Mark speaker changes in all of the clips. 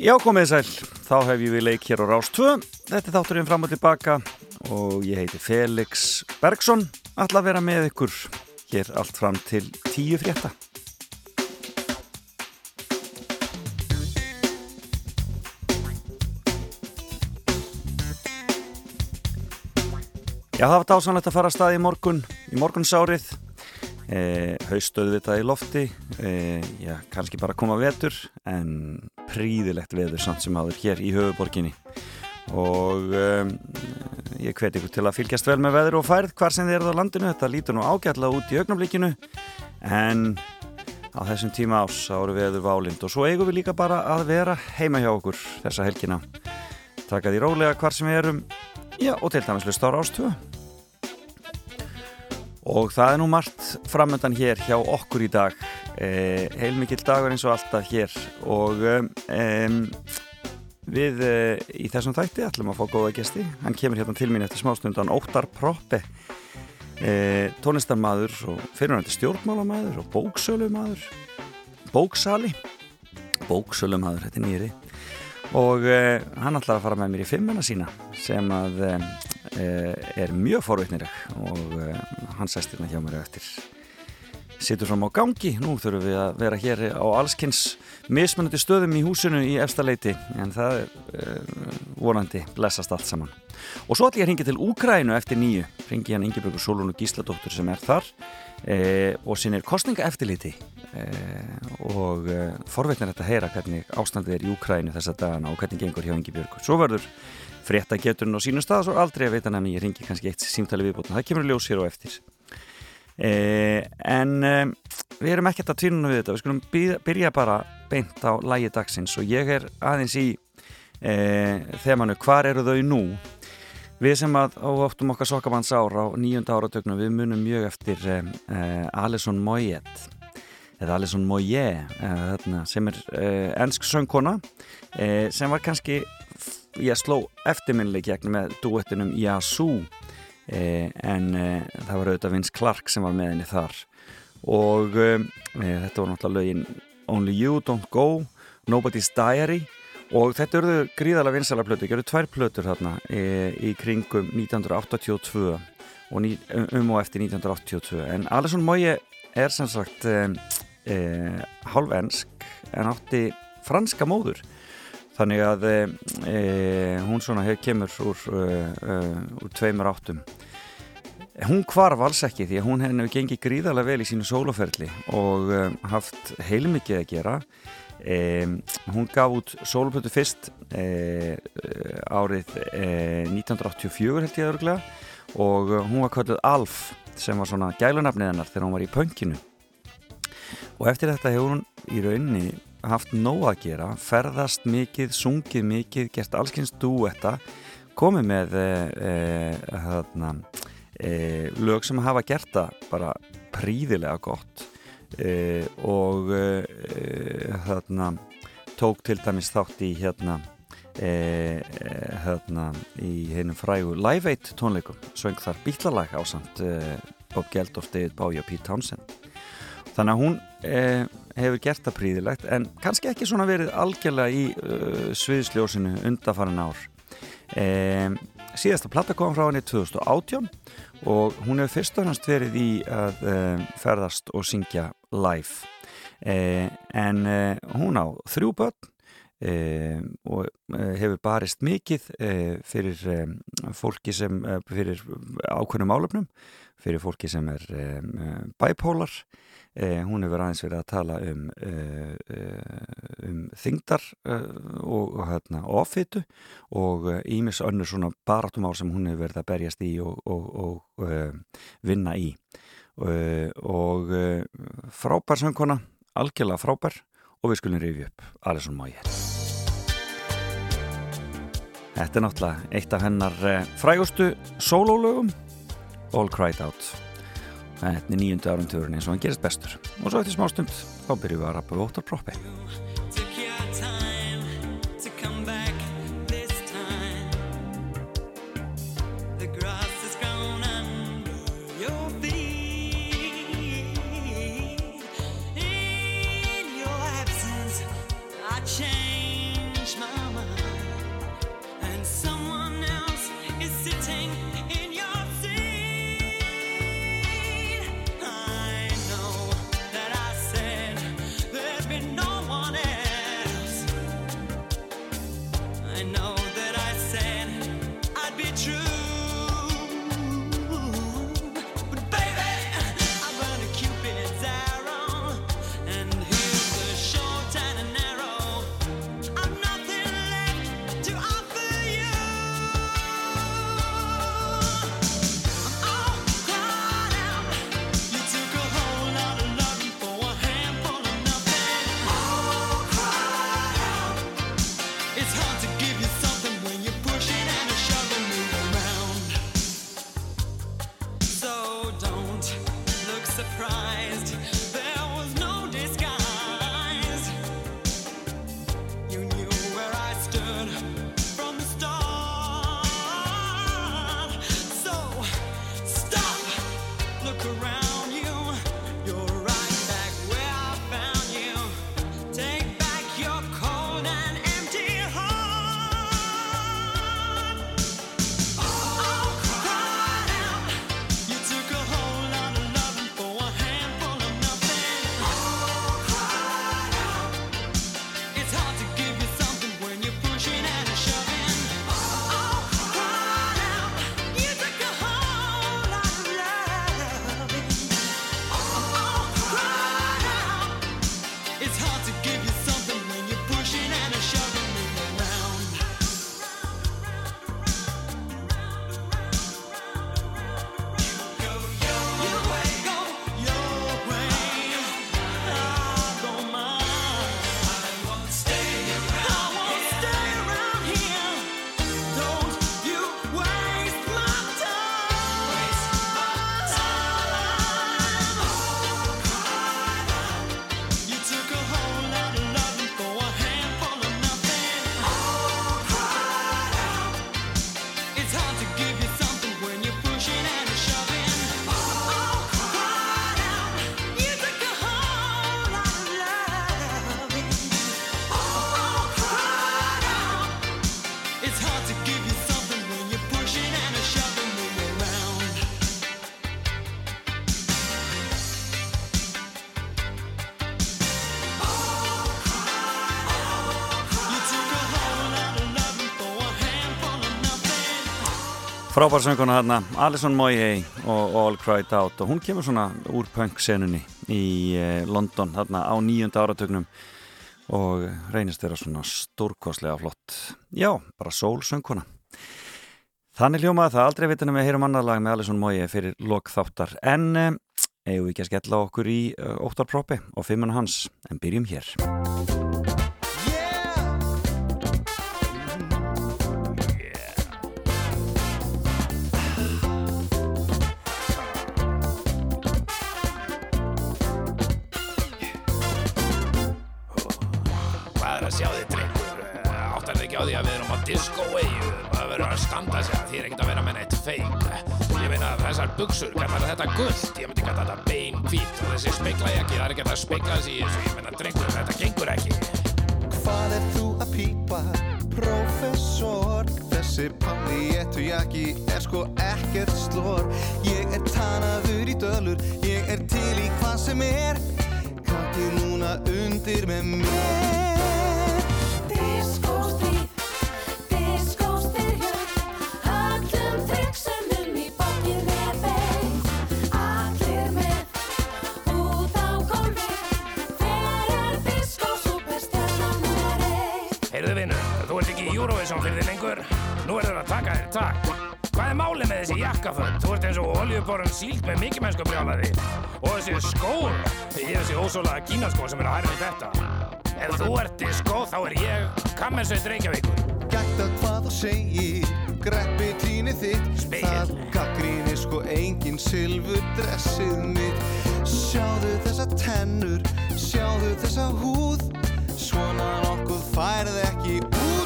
Speaker 1: Já, komið sæl. Þá hef ég við leik hér á Rás 2. Þetta er þátturinn fram og tilbaka og ég heiti Felix Bergson. Alla vera með ykkur hér allt fram til tíu frétta. Já, það var dásanlegt að fara að staði í morgun, í morgunsárið. Eh, haustöðu þetta í lofti. Eh, já, kannski bara koma vetur en príðilegt veður samt sem áður hér í höfuborginni og um, ég hveti ykkur til að fylgjast vel með veður og færð hvar sem þið eruð á landinu. Þetta lítur nú ágætlega út í augnablíkinu en á þessum tíma ás áru veður válind og svo eigum við líka bara að vera heima hjá okkur þessa helgina. Taka því rólega hvar sem við erum. Já, og til dæmis hlusta á rástöðu og það er nú margt framöndan hér hjá okkur í dag. Eh, heilmikill dagur eins og alltaf hér. Og um, við eh, í þessum þætti ætlum að fá góða gesti. Hann kemur hérna til mín eftir smástundan Óttar Proppe. Eh, tónlistarmadur og fyrirhandi stjórnmálamadur og bóksölumadur bóksali. Bóksölumadur, þetta er nýri og eh, hann ætlar að fara með mér í fimmuna sína sem að er mjög forveitnileg og hann sæst hérna hjá mér eftir sittur fram á gangi, nú þurfum við að vera hér á allskynns mismunandi stöðum í húsinu í efstaleiti en það er uh, vonandi blessast allt saman. Og svo ætlum ég að ringa til Úkrænu eftir nýju ringi hann Ingeborgur Solónu Gísladóttur sem er þar eh, og sinir kostninga eftirliti eh, og eh, forveitnir þetta að heyra hvernig ástandið er í Úkrænu þessa dagana og hvernig gengur hjá Ingeborgur svo verður frétta geturinn á sínum stað og aldrei að veita nefni ég ringi kannski eitt símtali viðbútna, það kemur ljós hér og eftir. Eh, en eh, við erum ekkert að tvínuna við þetta. Við skulum byrja bara beint á lægi dagsins. Og ég er aðeins í eh, þemanu hvar eru þau nú? Við sem að áttum okkar sokkamanns ára á nýjunda áratögnum við munum mjög eftir eh, eh, Alison Moyet. Eða Alison Moyet eh, sem er ennsk söngkona sem var kannski ég sló eftirminni gegn með duettinum Yazoo. Eh, en eh, það var auðvitað Vince Clark sem var með henni þar. Og eh, þetta var náttúrulega lögin Only You, Don't Go, Nobody's Diary. Og þetta eruðu gríðalega vinsala plötu, ekki eru tvær plötur þarna í kringum 1982 og ný, um og eftir 1982 en Alison Moye er sem sagt hálf ennsk en átti franska móður þannig að e, hún svona hef kemur úr, e, úr tveimur áttum. Hún kvarf alls ekki því að hún hefði gengið gríðarlega vel í sínu sóloferli og e, haft heilmikið að gera. Hún gaf út sólopötu fyrst árið 1984 held ég aðurglega og hún var kallið Alf sem var svona gælunafnið hennar þegar hún var í pönginu og eftir þetta hefur hún í rauninni haft nóg að gera, ferðast mikið, sungið mikið, gert allskynst dúetta, komið með e, e, hérna, e, lög sem hafa gert það bara príðilega gott og hérna, tók til dæmis þátt í hérna, hérna í hennum frægu Live 8 tónleikum, söng þar bítlalag á samt Bob Geldof, David Bowie og Pete Townsend. Þannig að hún hefur gert það príðilegt en kannski ekki svona verið algjörlega í uh, sviðsljósinu undafarin ár. E, síðasta platta kom frá henni 2018 og hún hefur fyrst og hannst verið í að e, ferðast og syngja live. E, en e, hún á þrjú börn og hefur barist mikið fyrir fólki sem fyrir ákveðnum álöfnum fyrir fólki sem er bipolar Eh, hún hefur aðeins verið að tala um, uh, um þingdar uh, og, hérna, ofitu og ímis önnur svona baratumál sem hún hefur verið að berjast í og, og, og uh, vinna í. Og frábær söngkona, algjörlega frábær og við skulum rifja upp Alison Moyer Þetta er náttúrulega eitt af hennar frægustu sólólögum All Cried Out Þetta er nýjundu árum törun eins og hann gerist bestur. Og svo eftir smá stund þá byrjum við að rappa við óttar Frábærsönguna hérna, Alison Moyey og All Cried Out og hún kemur svona úr punk-senunni í eh, London þarna á nýjunda áratögnum og reynist þeirra svona stórkoslega flott. Já, bara sólsönguna. Þannig hljómaði það aldrei vitunum við heyrum annar lag með Alison Moyey fyrir lokþáttar en eh, eigum við ekki að skella okkur í uh, óttarprópi og fimmuna hans en byrjum hér.
Speaker 2: Disco-eyju það verður að standa að því er ekkert að vera með neitt feik ég meina þessar buksur, kallar þetta gullt ég myndi kalla þetta bein hvít. Og þessi speiklajaki, það er ekkert að speikla þessi ég meina drengur, þetta gengur ekki.
Speaker 3: Hvað er þú að pípa, professor? Þessi palli ettu jaki er sko ekkert slor. Ég er tanaður í dölur, ég er til í hvað sem er. Kakki núna undir með mér
Speaker 2: Eurovision fyrir þig lengur. Nú er það að taka þér takk Hvað er málið með þessi jakkaföld? Þú ert eins og oljuborun sílt með mikið mennsku brjálaði Og þessi skór Ég er þessi ósólaða kínaskór sem er að hærna þetta. Ef þú ert í skó þá er ég Kammersveit Reykjavíkur.
Speaker 3: Gætt að hvað þú segir Greppi klínið þitt.
Speaker 2: Spegil.
Speaker 3: Það gaggrínir sko engin silfur dressið mitt. Sjáðu þessa tennur Sjáðu þessa húð. Svona nokkuð færð ekki út. úr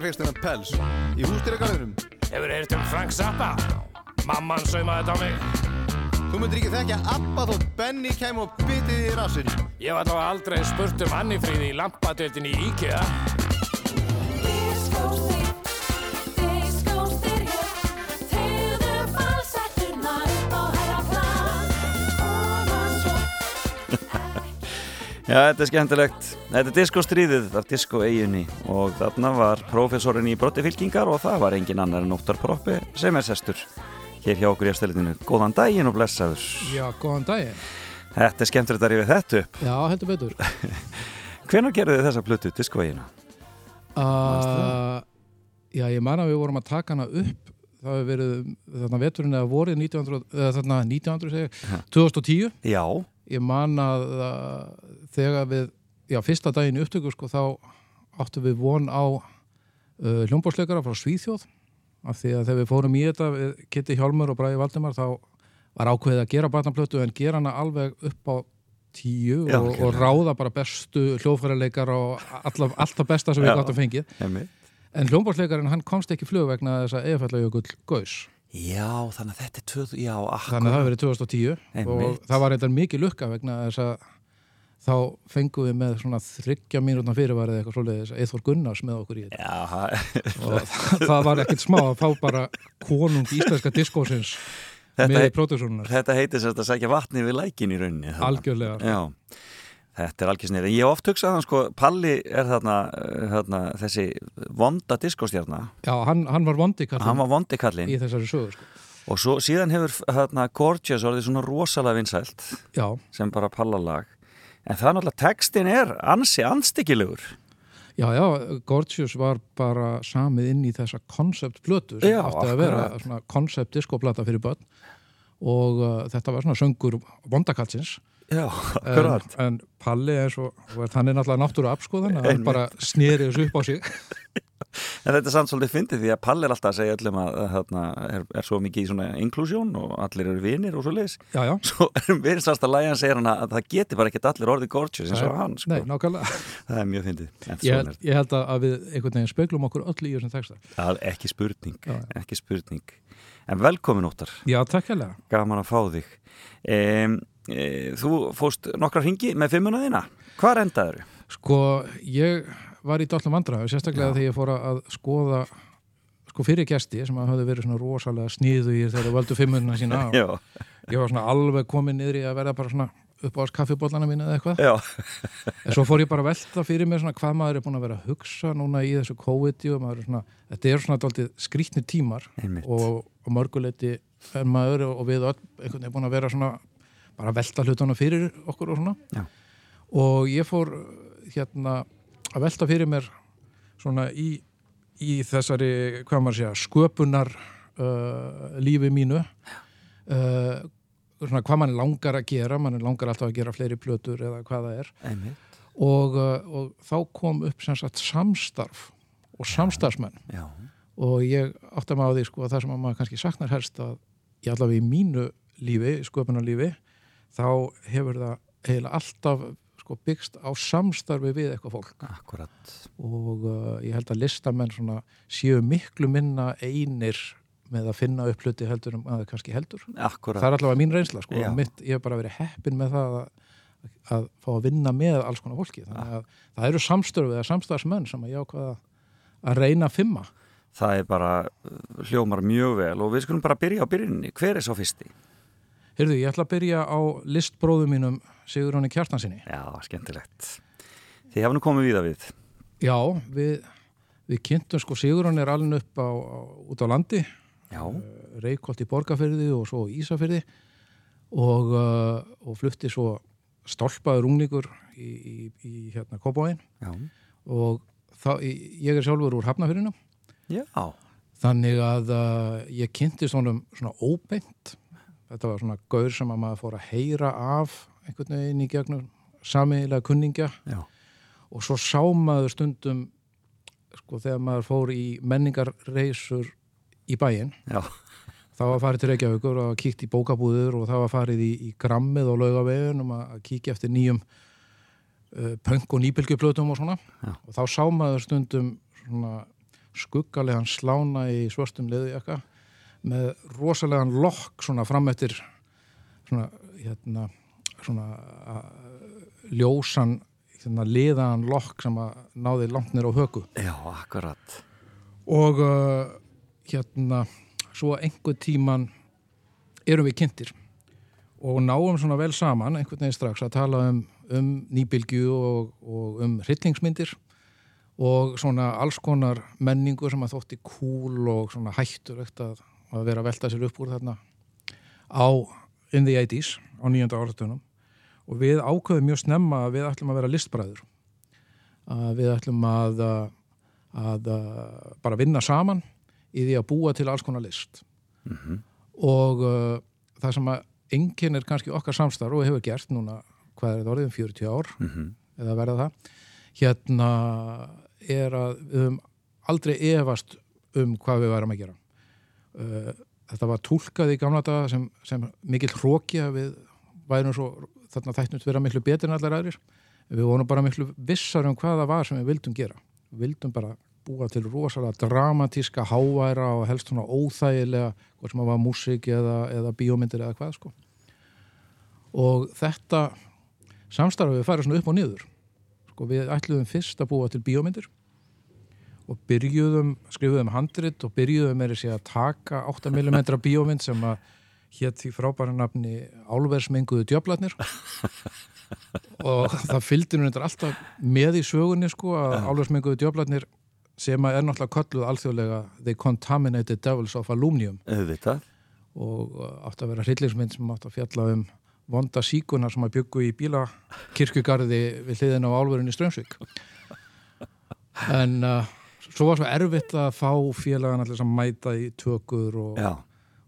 Speaker 3: þar hegst hennar pels í hústýragarðinum.
Speaker 2: Hefur þið heyrt um Frank Zappa? Mamman saumaði þetta á mig.
Speaker 3: Þú myndir ekki þekkja Abba þótt Benny kem og bitið í rassinn.
Speaker 2: Ég var þá aldrei spurt um Annifríði í lampadeltin í IKEA.
Speaker 1: Já, þetta er skemmtilegt. Þetta er diskostríðið af diskoeiginni og þarna var profesorinn í brottifylkingar og það var engin annar en Óttar Proppi sem er sestur hér hjá okkur í afstæðinu. Góðan daginn og blessaður.
Speaker 4: Já, góðan daginn.
Speaker 1: Þetta er skemmtilegt að rífa þetta upp.
Speaker 4: Já, heldur betur.
Speaker 1: Hvenær gerðu þið þessa plötu, diskoeigina?
Speaker 4: Uh, já, ég man að við vorum að taka hana upp það hefur verið þarna veturinn eða vorið 1900, eða þarna 1900 segja, 2010
Speaker 1: Já.
Speaker 4: ég man að þegar við, já, fyrsta daginn í upptöku sko, þá áttum við von á uh, hljómbórsleikara frá Svíþjóð af því að þegar við fórum í þetta við Kitty Hjálmur og Bræði Valdimar þá var ákveðið að gera barnaplötu en gera hana alveg upp á tíu
Speaker 1: Já,
Speaker 4: og, og ráða bara bestu hljóðfærarleikar og alltaf, alltaf besta sem við
Speaker 1: Já.
Speaker 4: gáttum fengið. En hljómbórsleikarinn hann komst ekki flug vegna þess að eðfællajökull gaus.
Speaker 1: Já, þannig að þetta er tvöð, já, akkur.
Speaker 4: Þannig að það hefur verið 2010
Speaker 1: Einmitt.
Speaker 4: og það var eitthvað mikið lukka vegna þess að þá fengum við með svona þryggja mínútna fyrirvarið eitthvað svoleiðis Eithor Gunnars með okkur í þetta og það, það var ekkert smá að fá bara konung íslenska diskósins með
Speaker 1: hei-
Speaker 4: pródúsurunar.
Speaker 1: þetta heitir sérst að sækja vatni við lækin í rauninni.
Speaker 4: Algjörlega.
Speaker 1: Já, þetta er algjör snið. Ég hef oft hugsað hann sko, Palli er þarna, uh, þarna þessi vonda diskostjarna.
Speaker 4: Já, hann, hann var vondi
Speaker 1: Hann
Speaker 4: kallinn
Speaker 1: var vondi kallinn
Speaker 4: í þessari sögu sko.
Speaker 1: og svo síðan hefur þarna Gorgeous orðið svona rosalega vinsælt
Speaker 4: Já,
Speaker 1: sem bara pallalag. En það er náttúrulega, textin er ansi anstíkilegur.
Speaker 4: já, já, Gorgeous var bara samið inn í þessa konceptplötu sem
Speaker 1: Já,
Speaker 4: átti að vera
Speaker 1: akkurat.
Speaker 4: svona koncept diskoplata fyrir börn og uh, þetta var svona söngur vondakallsins
Speaker 1: Já,
Speaker 4: en,
Speaker 1: akkurat.
Speaker 4: en Palli er svo, hann er náttúrulega náttúru afskoðan hann bara snýri þessu upp á sig
Speaker 1: En þetta er samt svolítið fyndið því að Palli er alltaf að segja öllum að, þarna er, er svo mikið í svona inklusjón og allir eru vinir og svo leiðis.
Speaker 4: já, já,
Speaker 1: Svo erum við sannst að lægjan segir hann að það geti bara ekkert allir orðið Gorgeous eins og hann. Sko.
Speaker 4: nei, nákvæmlega
Speaker 1: Það er mjög fyndið. En
Speaker 4: ég, ég held að við einhvern veginn speglum okkur öll í þessum texta
Speaker 1: Það er ekki spurning,
Speaker 4: Já.
Speaker 1: ekki spurning. En velkomin Óttar,
Speaker 4: já, takk hérlega
Speaker 1: gaman að fá þig. E, e, þú fóst nokkra ringi með fimmuna þína. Hvar endaður?
Speaker 4: sko, ég var í dálum vandræðu sérstaklega þegar ég fór að skoða sko fyrir gesti sem að höfðu verið svona rosalega sníðu í þegar þau völdu fimmuna sína og ég var svona alveg komin niður í að verða bara svona upp á kaffibóllana mín eða eitthvað.
Speaker 1: Já,
Speaker 4: En svo fór ég bara að velta fyrir mér svona hvað maður er búin að vera að hugsa núna í þessu COVID-i og maður er svona, þetta er svona skrýtnir tímar
Speaker 1: Einmitt.
Speaker 4: og, og mörguleiti en maður og við öll einhvern veginn búin að vera svona bara að velta hlutana fyrir okkur og svona.
Speaker 1: Já.
Speaker 4: og ég fór hérna að velta fyrir mér svona í, í þessari, hvað maður segja, sköpunar uh, lífi mínu. Uh, svona hvað mann langar að gera, mann langar alltaf að gera fleiri plötur eða hvað það er. Og, uh, og þá kom upp sem sagt samstarf og samstarfsmenn.
Speaker 1: Já,
Speaker 4: og ég átti að maður á því sko að það sem að maður kannski saknar helst að ég allavega í mínu lífi, sköpunarlífi þá hefur það eiginlega alltaf sko byggst á samstarfi við eitthvað fólk
Speaker 1: akkurat.
Speaker 4: og uh, ég held að listamenn svona séu miklu minna einir með að finna upp hluti heldur um að það kannski heldur
Speaker 1: Akkurat.
Speaker 4: það er allavega mín reynsla sko. Mitt, ég hef bara verið heppin með það að, að fá að vinna með alls konar fólki þannig að það eru samstörfið eða samstafsmenn sem ég ákvaða að reyna að fimma
Speaker 1: Það er bara uh, hljómar mjög vel og við skulum bara byrja á byrjunni. Hver er svo fyrsti?
Speaker 4: Heyrðu, ég ætla að byrja á listbróðu mínum Sigurjóni Kjartansinni
Speaker 1: Já, skemmtilegt. Þið hafa nú komið víða við.
Speaker 4: Já, við, við kynntum sko Sigurjón er alveg upp á, á, út á landi.
Speaker 1: Já,
Speaker 4: Reykholt í Borgarfyrði og svo Ísafyrði og, uh, og flutti svo stálpaður ungningur í, í, í hérna Kópáin
Speaker 1: já,
Speaker 4: og þá, ég er sjálfur úr Hafnafyrinu
Speaker 1: já,
Speaker 4: þannig að uh, ég kynntist honum svona óbeint. Þetta var svona gaur sem að maður fór að heyra af einhvern veginn í gegnum samiðilega kunningja.
Speaker 1: Já,
Speaker 4: og svo sá maður stundum sko þegar maður fór í menningarreysur í bæinn.
Speaker 1: Já,
Speaker 4: þá var farið til Reykjavíkur og kíkt í bókabúður og það var farið í, í grammið og laugavegin um að kíkja eftir nýjum uh, punk og nýbylgjuplötum og svona.
Speaker 1: Já.
Speaker 4: og þá sá maður stundum svona skuggalegan slána í svörstum leðujakka með rosalegan lokk svona fram eftir svona hérna svona ljósan hérna, liðan lokk sem að náði langt nýr á höku
Speaker 1: já, akkurat.
Speaker 4: og uh, hérna svo einhver tíman erum við kynntir og náum svona vel saman einhvern veginn strax að tala um, um nýbylgju og, og um hryllingsmyndir og svona alls konar menningu sem að þótti kúl og svona hættur að, að vera að velta sér upp úr þarna á in the 80s á nýjönda áratunum og við ákveðum mjög snemma að við ætlum að vera listbræður að við ætlum að, að, að bara vinna saman í því að búa til alls konar list mm -hmm. og uh, það sem að enginn er kannski okkar samstarf og hefur gert núna, hvað er þetta orðið, 40 ár mm -hmm. eða verða það hérna er að við höfum aldrei efast um hvað við værum að gera uh, þetta var tólkað í gamla daga sem, sem mikill hróki að við værum svo þarna þættnum vera miklu betur en allar aðrir. Við vorum bara miklu vissar um hvað það var sem við vildum gera. Við vildum bara búa til rosalega dramatíska háværa og helst svona óþægilega hvort sem að var músík eða, eða bíómyndir eða hvað sko. Og þetta samstarfið farið svona upp og niður. Sko við ætluðum fyrst að búa til bíómyndir og byrjuðum, skrifuðum handrit og byrjuðum með þessi að taka 8mm bíómynd sem að hétt því frábæra nafni Álversmenguðu djöflatnir og það fylgdi nú alltaf með í sögunni sko að Álversmenguðu djöflatnir sem er náttúrulega kolluð alþjóðlega The Contaminated Devils of Alumnium og uh, átt að vera hryllingsmynd sem átt að fjalla um vonda síkunar sem að byggu í bílakirkugarði við hliðin á álverðin í Strömsvík en uh, svo var svo erfitt að fá félagan allir sem mæta í tökur og,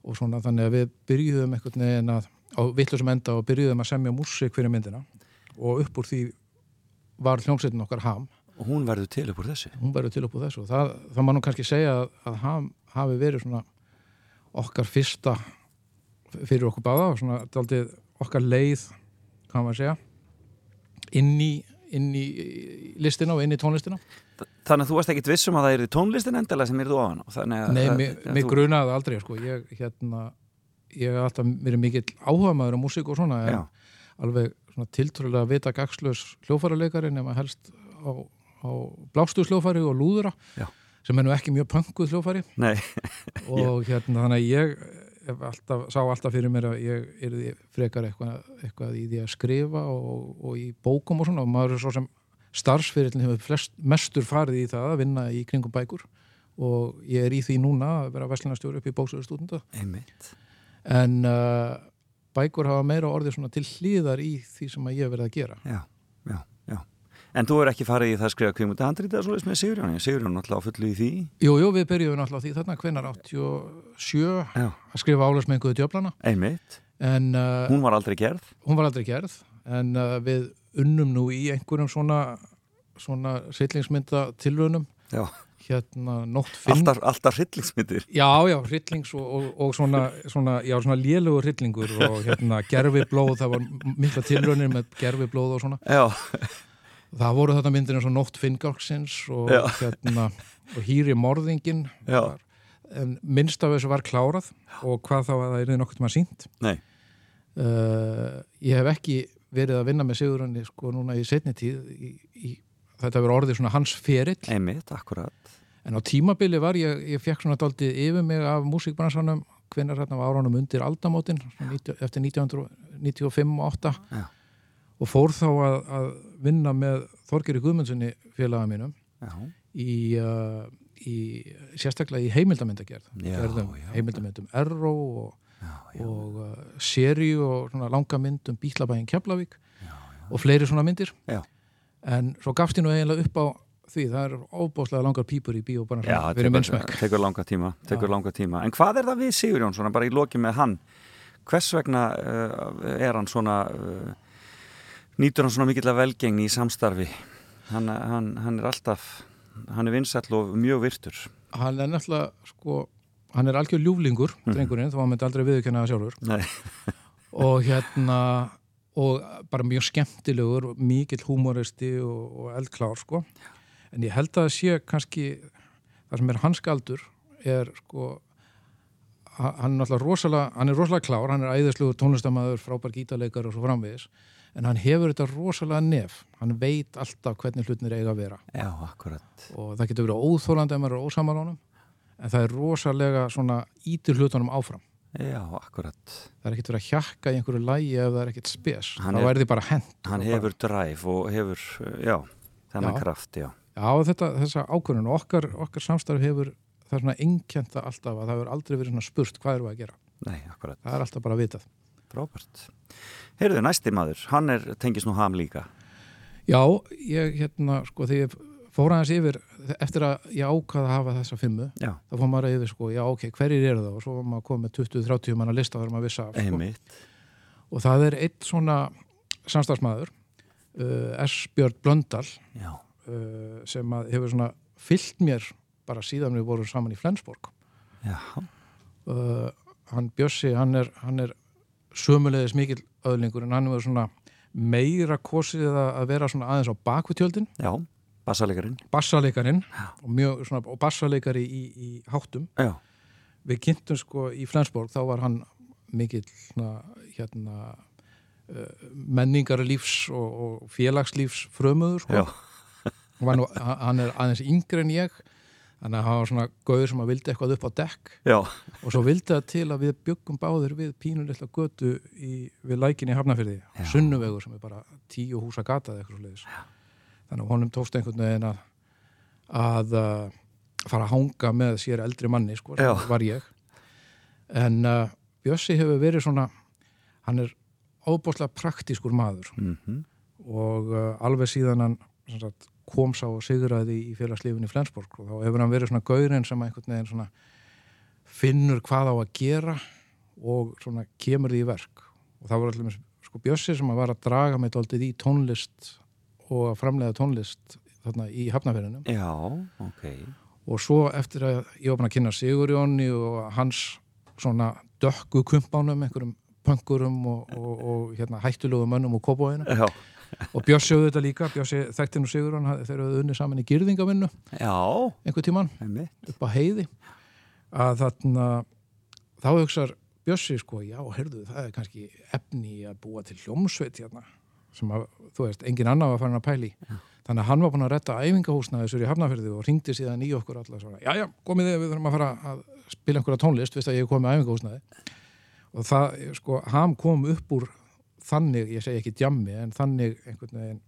Speaker 4: og svona þannig að við byrjuðum einhvern veginn að á vittlusum enda og byrjuðum að semja músik fyrir myndina. Og upp úr því var hljómsveitin okkar ham.
Speaker 1: Og hún verður til upp úr þessu?
Speaker 4: Hún verður til upp úr þessu og það, það má nú kannski segja að, að haf, hafi verið svona okkar fyrsta fyrir okkur báða og svona daldið okkar leið, hvað maður segja inn í, inn í listina og inn í tónlistina
Speaker 1: Þannig að þú varst ekkit vissum að það er tónlistin endala sem er þú á?
Speaker 4: Nei, mig grunaði aldrei sko. ég, hérna, ég hef alltaf verið mikill áhuga maður á músík og svona en Já. alveg tiltrúlega vita gagslös hljófaraleikari nema helst á á blástuðsljófari og lúðura Já. sem er nú ekki mjög punkuð hljófari og hérna þannig að ég alltaf, sá alltaf fyrir mér að ég er frekar eitthvað, eitthvað í því að skrifa og, og í bókum og svona og maður er svo sem starfsfyrirlin hefur flest, mestur farið í það að vinna í kringum bækur og ég er í því núna að vera veslinastjóri upp í bóksöðustúdunda en uh, bækur hafa meira orðið til hlýðar í því sem ég hef verið að gera.
Speaker 1: Já, já En þú er ekki farið í það að skrifa kvímuta handrið eða svolítið með Sigurjón, Sigurjón náttúrulega fullu í því.
Speaker 4: Jú, jú, við byrjuðum náttúrulega því þarna hvenar 87 Já. að skrifa álagsmenguðu djöflana.
Speaker 1: Einmitt, en, uh, hún var aldrei gerð.
Speaker 4: Hún var aldrei gerð, en uh, við unnum nú í einhverjum svona svona sillingsmynda tilvönum
Speaker 1: Já.
Speaker 4: Hérna nótt finn
Speaker 1: Alltaf, alltaf hryllingsmyndir.
Speaker 4: Já, já, hryllings og, og, og svona, svona, já, svona lélugur hryllingur og hérna gerfi blóð, það var mikla tilvönir með gerfi blóð og svona.
Speaker 1: Já.
Speaker 4: Það voru þetta myndir eins og Nótt Finngarksins og, hérna, og Hýri Morðingin var, en minnst af þessu var klárað og hvað þá að það er nokkurt maður sínt
Speaker 1: uh,
Speaker 4: ég hef ekki verið að vinna með Sigurðurni sko núna í setni tíð í, í, þetta verið orðið svona hans ferill.
Speaker 1: Einmitt,
Speaker 4: en á tímabili var ég, ég fekk svona daldið yfir mig af músikbransanum hvenar hérna var áraunum undir aldamótin eftir 1995 og 8 Já. Og fór þá að, að vinna með Þorgeri Guðmundssoni félaga mínum í, uh, í sérstaklega í heimildamöndagerð heimildamöndum Erro og, og uh, seri og langa mynd um Bílabægin Keflavík og fleiri svona myndir.
Speaker 1: Já.
Speaker 4: en svo gafst ég nú eiginlega upp á því það er óbáslega langar pípur í bíó bara
Speaker 1: Já,
Speaker 4: fyrir
Speaker 1: minnsmæk tekur langa tíma, tíma. En hvað er það við Sigur Jónsson, bara í loki með hann? Hvers vegna uh, er hann svona uh, nýtur hann svona mikill að velgengni í samstarfi? Hann, hann, hann er alltaf hann er vinsall og mjög virtur.
Speaker 4: Hann er náttúrulega sko hann er algjör ljúflingur, mm. drengurinn þá hann myndi aldrei viðkjöna það sjálfur. Og hérna og bara mjög skemmtilegur mikill humoristi og, og eldklár sko. En ég held að sé kannski það sem er hans galdur er sko hann er náttúrulega rosalega hann er rosalega klár, hann er æðisluður tónlistamæður frábær gítarleikar og svo framvegis. En hann hefur þetta rosalega nef. Hann veit alltaf hvernig hlutinir eiga að vera.
Speaker 1: Já, akkurat.
Speaker 4: Og það getur verið óþólandi ef maður er ósamalánum en það er rosalega svona ítur hlutunum áfram
Speaker 1: Já, akkurat.
Speaker 4: það er ekkert verið að hjakka í einhverju lægi ef það er ekkert spes
Speaker 1: Hann
Speaker 4: þá
Speaker 1: er-
Speaker 4: því bara hent
Speaker 1: Hann hefur dræf og hefur, já, þennan kraft, já.
Speaker 4: bara, já þetta, þessa ákvörðun og okkar, okkar samstarf hefur það er svona einkjönda alltaf að það hefur aldrei verið svona spurt hvað eru að gera
Speaker 1: Nei, akkurat.
Speaker 4: það er alltaf bara vitað
Speaker 1: Frábært. Heyrðu, næsti maður, hann er, tengist nú ham líka.
Speaker 4: já, ég hérna sko þegar fór aðeins yfir eftir að ég ákvaða að hafa þessa fimmu
Speaker 1: Já,
Speaker 4: þá fór maður yfir sko, já ok, hverjir eru það og svo var maður komið með 20-30 manna lista þar maður vissi af sko. og það er eitt svona samstagsmaður uh, S. Björn Blöndal uh, sem að hefur svona fyllt mér bara síðan við vorum saman í Flensborg. Uh, hann Bjössi, hann er, er sömulegis mikill öðlingur en hann hefur svona meira kosið að að vera svona aðeins á bakvitjöldin
Speaker 1: já, bassalegarinn.
Speaker 4: bassaleikarin og, mjög, svona, og bassaleikari í, í háttum.
Speaker 1: Já,
Speaker 4: við kynntum sko í Flensborg þá var hann mikill hérna uh, menningarlífs og, og félagslífs frömuður sko.
Speaker 1: já,
Speaker 4: nú, hann er aðeins yngri en ég þannig að hann var svona gauður sem að vildi eitthvað upp á dekk.
Speaker 1: Já,
Speaker 4: og svo vildi það til að við byggum báður við pínulitla götu í, við lækinni
Speaker 1: Já.
Speaker 4: sunnuvegur sem er bara tíu húsa gata eða eitthvað svo leiðis þannig að honum tókst einhvern veginn að að uh, fara að hanga með sér eldri manni sko, var ég. En uh, Bjössi hefur verið svona hann er óbúslega praktískur maður.
Speaker 1: Mhm,
Speaker 4: og uh, alveg síðan hann sagt, kom sá og sigraði í félagslífin í Flensborg og þá hefur hann verið svona gaurinn sem einhvern veginn svona finnur hvað á að gera og svona kemur því í verk. Og það var allir sko Bjössi sem að var að draga mig daldið í tónlist og að framlega tónlist þarna í Hafnafjörðinum
Speaker 1: já, ok.
Speaker 4: og svo eftir að ég var búin að kynna Sigurjóni og hans svona dökku kumpánum, einhverjum pöngurum og, og, og hérna, hættulegu mönnum og kópóinu
Speaker 1: Já,
Speaker 4: og auðvitað þetta líka, þekkti nú Sigurjón hafði- þeir eru unni saman í gyrðingavinnu
Speaker 1: já,
Speaker 4: einhver tíman
Speaker 1: einmitt.
Speaker 4: upp á heiði. Að þarna þá hugsar Bjössi sko já, heyrðu, það er kannski efni að búa til hljómsveit hérna sem að, þú veist, engin annar var farin að pæli þannig að hann var búin að retta æfingahúsnaði þessur í Hafnafjörði og ringdi síðan í okkur alla svona, já, já, komið þið, við þurfum að fara að spila einhverja tónlist, veist að ég hef komið æfingahúsnaði. Og það, sko, hann kom upp úr þannig, ég segi ekki djammi en þannig einhvern veginn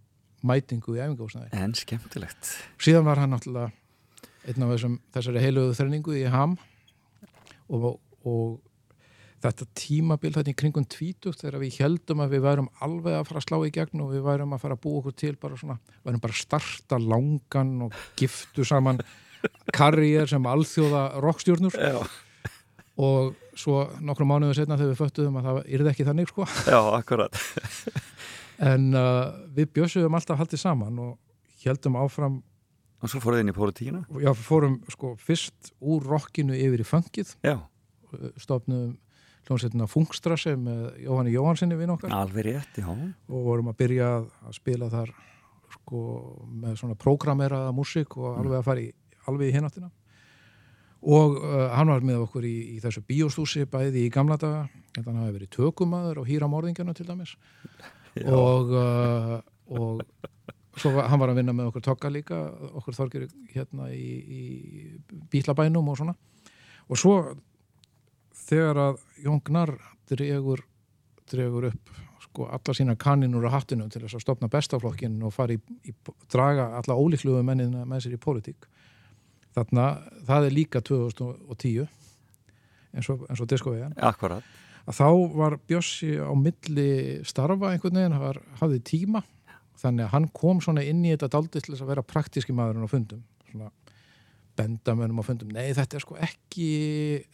Speaker 4: mætingu í æfingahúsnaði.
Speaker 1: En skemmtilegt.
Speaker 4: síðan var hann náttúrulega einn af þessum, þessari heilugu þrenningu í ham og, og þetta tímabil þetta í kringum tvítugt þegar við heldum að við værum alveg að fara að slá í gegn og við værum að fara að búa okkur til bara svona, værum bara að starta langan og giftu saman karriér sem alþjóða rockstjórnur. Og svo nokkrum mánuðu setna þegar við föttuðum að það yrði ekki þannig sko.
Speaker 1: Já, akkurat.
Speaker 4: en uh, við bjössuðum alltaf haldið saman og heldum áfram.
Speaker 1: Og svo fóruð inn í pólitíkina?
Speaker 4: já, fórum sko fyrst úr rockinu yfir í funkið.
Speaker 1: Já,
Speaker 4: stofnum hljómsveitina Fungstrassi með Jóhanni Jóhansinni vinn okkar.
Speaker 1: Alveg rétt, já.
Speaker 4: og vorum að byrja að spila þar sko með svona prógrameraða músík og alveg að fara í alveg í hináttina og uh, hann var með okkur í, í þessu bíóstúsi bæði í gamla daga. Þetta hann hafi verið tökumadur og hýra morðingjana til dæmis. Og, uh, og svo hann var að vinna með okkur tokka líka okkur þorgir hérna í, í bílabænum og svona. Og svo þegar að Jón Gnar dregur, dregur upp sko alla sína kanninur á hattinum til þess að stopna bestaflokkin og fara í, í draga alla ólíkluðu mennina með sér í pólitík. Þarna, það er líka 2010 eins og, og diskovegan
Speaker 1: Akkurat.
Speaker 4: að þá var Bjössi á milli starfa einhvern veginn, hann var, hafði tíma þannig að hann kom svona inn í þetta daldið til þess að vera praktíski maðurinn á fundum. Svona bendamönnum á fundum. Nei þetta er sko ekki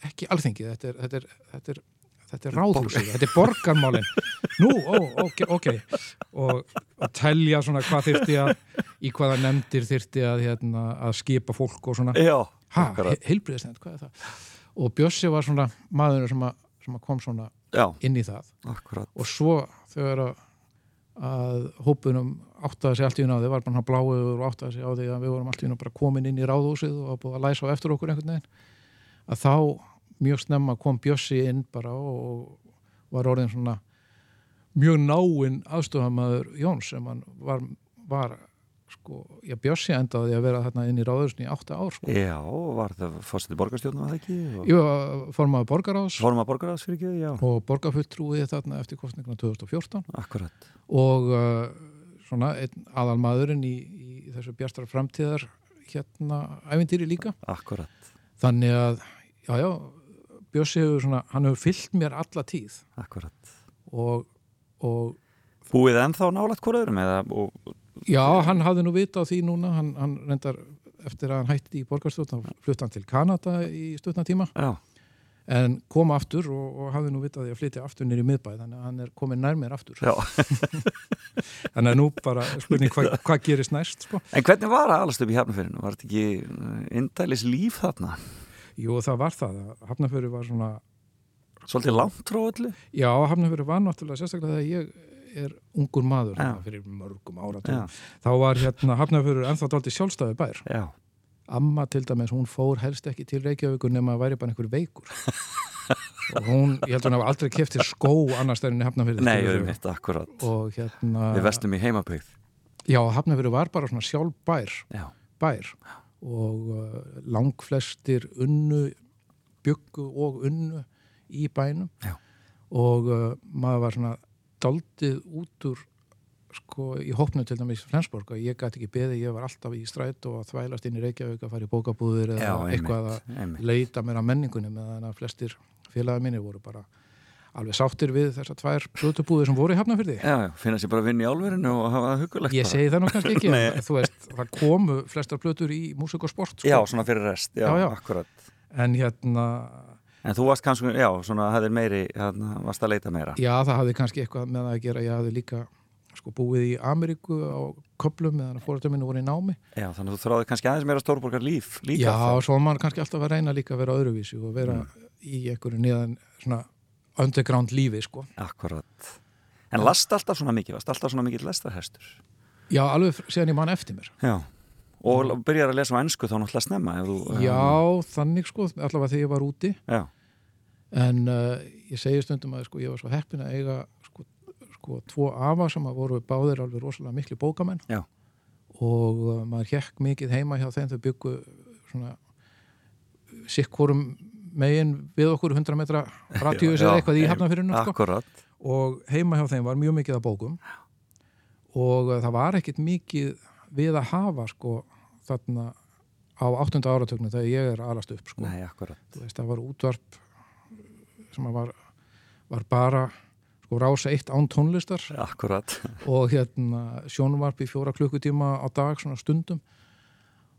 Speaker 4: ekki alþengi, þetta er þetta er, þetta er, þetta er ráðhúsið, þetta er borgarmálin. Nú, ó, ok, ok. Og að telja svona hvað þyrfti að í hvaða nefndir þyrfti að, hérna, að skipa fólk og svona. Ha, heilbriðisnefnd, hvað er það? Og Bjössi var svona maður sem að, sem að kom svona
Speaker 1: Já,
Speaker 4: inn í það.
Speaker 1: Akkurat.
Speaker 4: og svo þegar að, að hópunum áttaði sig allt í náði, var bara bláður og áttaði sig á því að við vorum allt í náði bara komin inn í ráðhúsið og búið að læsa á eftir okkur einhvern veginn að þá mjög snemma kom Bjössi inn bara og var orðin svona mjög náinn aðstofamaður Jóns sem hann var, var sko, já, Bjössi endaði að vera þarna inn í ráðursni í átta ár sko.
Speaker 1: Já, var það fórstætti borgarstjórnum að það ekki? Og...
Speaker 4: Jú, formaði borgaráðs
Speaker 1: Forma borgarráðs fyrir ekki, já.
Speaker 4: og borgarfulltrúið þarna eftir kostninguna 2014
Speaker 1: Akkurat.
Speaker 4: og uh, svona einn aðalmaðurinn í, í þessu bjastar framtíðar hérna ævindýri líka
Speaker 1: Akkurat.
Speaker 4: þannig að, já, já Bjössi hefur svona, hann hefur fyllt mér alla tíð
Speaker 1: Akkurat.
Speaker 4: og, og
Speaker 1: Búið ennþá nálægt hvoraðurum eða, og,
Speaker 4: já, hann hafði nú vita á því núna hann, hann reyndar eftir að hann hætti í borgarstjórn þá flutt hann til Kanada í stutna tíma
Speaker 1: já,
Speaker 4: en kom aftur og, og hafði nú vitað því að flytja aftur nýri miðbæð þannig að hann er komin nær mér aftur þannig að nú bara spurning hvað hva gerist næst sko.
Speaker 1: En hvernig var það allast upp í Hafnarfyrinu? Var þetta ekki uh, indælis líf þarna?
Speaker 4: Jú, það var það. Hafnafjöru var svona
Speaker 1: Svolítið langt öllu?
Speaker 4: Já, Hafnafjöru var náttúrulega sérstaklega þegar ég er ungur maður þarna fyrir mörgum áratugum.
Speaker 1: Já.
Speaker 4: Þá var hérna Hafnafjöru ennþá dálítið sjálfstæði bær.
Speaker 1: Já.
Speaker 4: Amma til dæmis, hún fór helst ekki til Reykjavíkur nema að væri bara einhver veikur. og hún, ég held að hún hafa aldrei keftir skó annars stærinn í Hafnafjöru.
Speaker 1: Nei, auðvitað, akkurat.
Speaker 4: Og hérna...
Speaker 1: Við vestum í heimabögð.
Speaker 4: Já, Hafnafjöru var bara svona sjálf bær. Bær og uh, langflestir unnu, byggu og unnu í bænum
Speaker 1: Já.
Speaker 4: og uh, maður var svona daldið út úr sko í hópnu til dæmis Flensborg og ég gæti ekki beðið, ég var alltaf í stræt og að þvælast inn í Reykjavík að fara í bókabúðir eða
Speaker 1: Já,
Speaker 4: eitthvað
Speaker 1: einmitt,
Speaker 4: að
Speaker 1: einmitt.
Speaker 4: leita mér að menningunni meðan að flestir félagið minni voru bara alveg sáttir við þessar tvær blötubúðir sem voru í Hafnafyrði
Speaker 1: Já, finna sér bara að vinna í álverinu og hafa það hugulegt
Speaker 4: Ég segi það nú kannski ekki, en þú veist, það komu flestar blötur í músik og sport, sko.
Speaker 1: Já, svona fyrir rest, já,
Speaker 4: Já, já.
Speaker 1: akkurat.
Speaker 4: en hérna,
Speaker 1: En þú varst kannski, já, svona hafðir meiri, varst að leita meira.
Speaker 4: já, það hafði kannski eitthvað með það að gera, ég hafði líka sko búið í Ameríku á köplum meðan að fórhaldar minni voru í námi.
Speaker 1: Já, þannig að þú þráði kannski aðeins meira stórborgar líf líka.
Speaker 4: Já,
Speaker 1: þá.
Speaker 4: svo var maður kannski alltaf að reyna líka að vera öðruvísi og vera í einhverju niðan svona underground lífi, sko.
Speaker 1: Akkurat. En last alltaf svona mikið, varst alltaf svona mikið lestarhestur.
Speaker 4: Já, alveg síðan ég mann eftir mér.
Speaker 1: Já. Og byrjar að lesa á ennsku þá náttúrulega snemma. Þú,
Speaker 4: Já, þannig sko, allavega þegar ég var úti
Speaker 1: Já,
Speaker 4: en uh, ég segi stundum að sko, ég var svo heppin að eiga sko, sko tvo afa sem að voru báðir alveg rosalega miklu bókamenn
Speaker 1: Já.
Speaker 4: og uh, maður hjekk mikið heima hjá þeim þau byggu svona sikkorum megin við okkur 100 metra
Speaker 1: Já,
Speaker 4: eða eitthvað í
Speaker 1: já,
Speaker 4: hafnafyrinu sko. og heima hjá þeim var mjög mikið af bókum og uh, það var ekkit mikið við að hafa sko þarna á 8. áratögnum þegar ég er alast upp sko.
Speaker 1: Nei,
Speaker 4: veist, það var útvarp sem var, var bara sko rása eitt án tónlistar.
Speaker 1: Akkurat.
Speaker 4: og hérna sjónvarp í fjóra klukkutíma á dag svona stundum.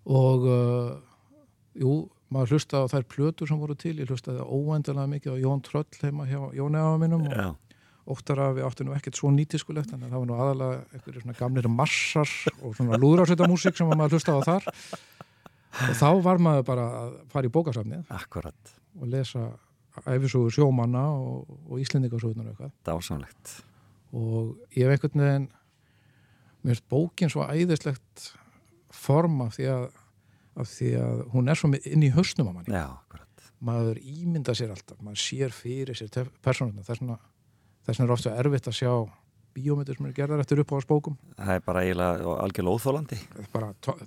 Speaker 4: Og uh, jú, maður hlustaði á þær plötur sem voru til, ég hlustaði óendalega mikið á Jón Tröll heima hjá Jóni afa mínum og óttar að við áttum nú ekkert svo nýtiskulegt en það var nú aðalega einhverjir svona gamlir marsar og svona lúðrásetta músík sem maður hlustaði á þar og þá var maður bara að fara í bókasafnið
Speaker 1: akkurat.
Speaker 4: og lesa æfisugur sjómanna og, og íslendingasögurnar og eitthvað
Speaker 1: Dásamlegt.
Speaker 4: og ég hef einhvern veginn mér finnst bókin svo æðislegt form af því að, af því að hún er svo inn í hausnum á manni
Speaker 1: Já,
Speaker 4: maður ímynda sér alltaf, maður sér fyrir sér persónuna, þess vegna þess vegna er ofta erfitt að sjá bíómyndir sem eru gerðar eftir uppáhaldsbókum
Speaker 1: Það er bara eiginlega algjörlega óþólandi.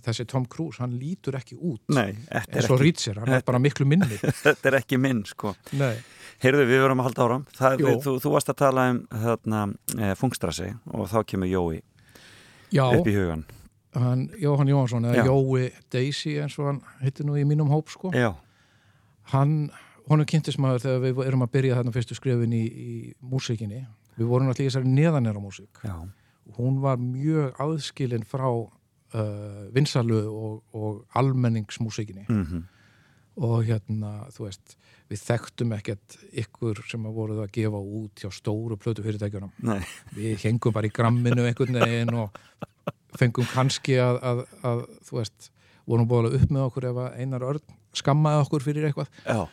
Speaker 4: þessi Tom Cruise, hann lítur ekki út
Speaker 1: Nei, þetta er, ekki,
Speaker 4: Rítsir, hann er bara miklu minni
Speaker 1: þetta er ekki minn, sko.
Speaker 4: Nei.
Speaker 1: Heyrðu, við verum að halda áram. Það, við, þú, þú varst að tala um þarna, e, fungstrassi og þá kemur Jói
Speaker 4: Já,
Speaker 1: upp í hugan.
Speaker 4: hann, Jóhann Jóhansson eða
Speaker 1: Já.
Speaker 4: Jói Daisy eins og hann heitir nú í mínum hóp sko
Speaker 1: Já,
Speaker 4: hann, honum kynntist maður þegar við erum að byrja þarna fyrstu skrefin í, í músíkinni við vorum alltaf í þessari neðanera músík
Speaker 1: já,
Speaker 4: hún var mjög aðskilin frá uh, vinsalu og, og almenningsmúsíkinni
Speaker 1: mhm,
Speaker 4: og hérna, þú veist við þekktum ekkert ykkur sem að voruð að gefa út hjá stóru plötu fyrirtækjunum
Speaker 1: nei,
Speaker 4: við hengum bara í gramminu einhvern veginn og fengum kannski að, að, að þú veist, vorum búin upp með okkur ef að einar örn skammaði okkur fyrir eitthvað.
Speaker 1: Já,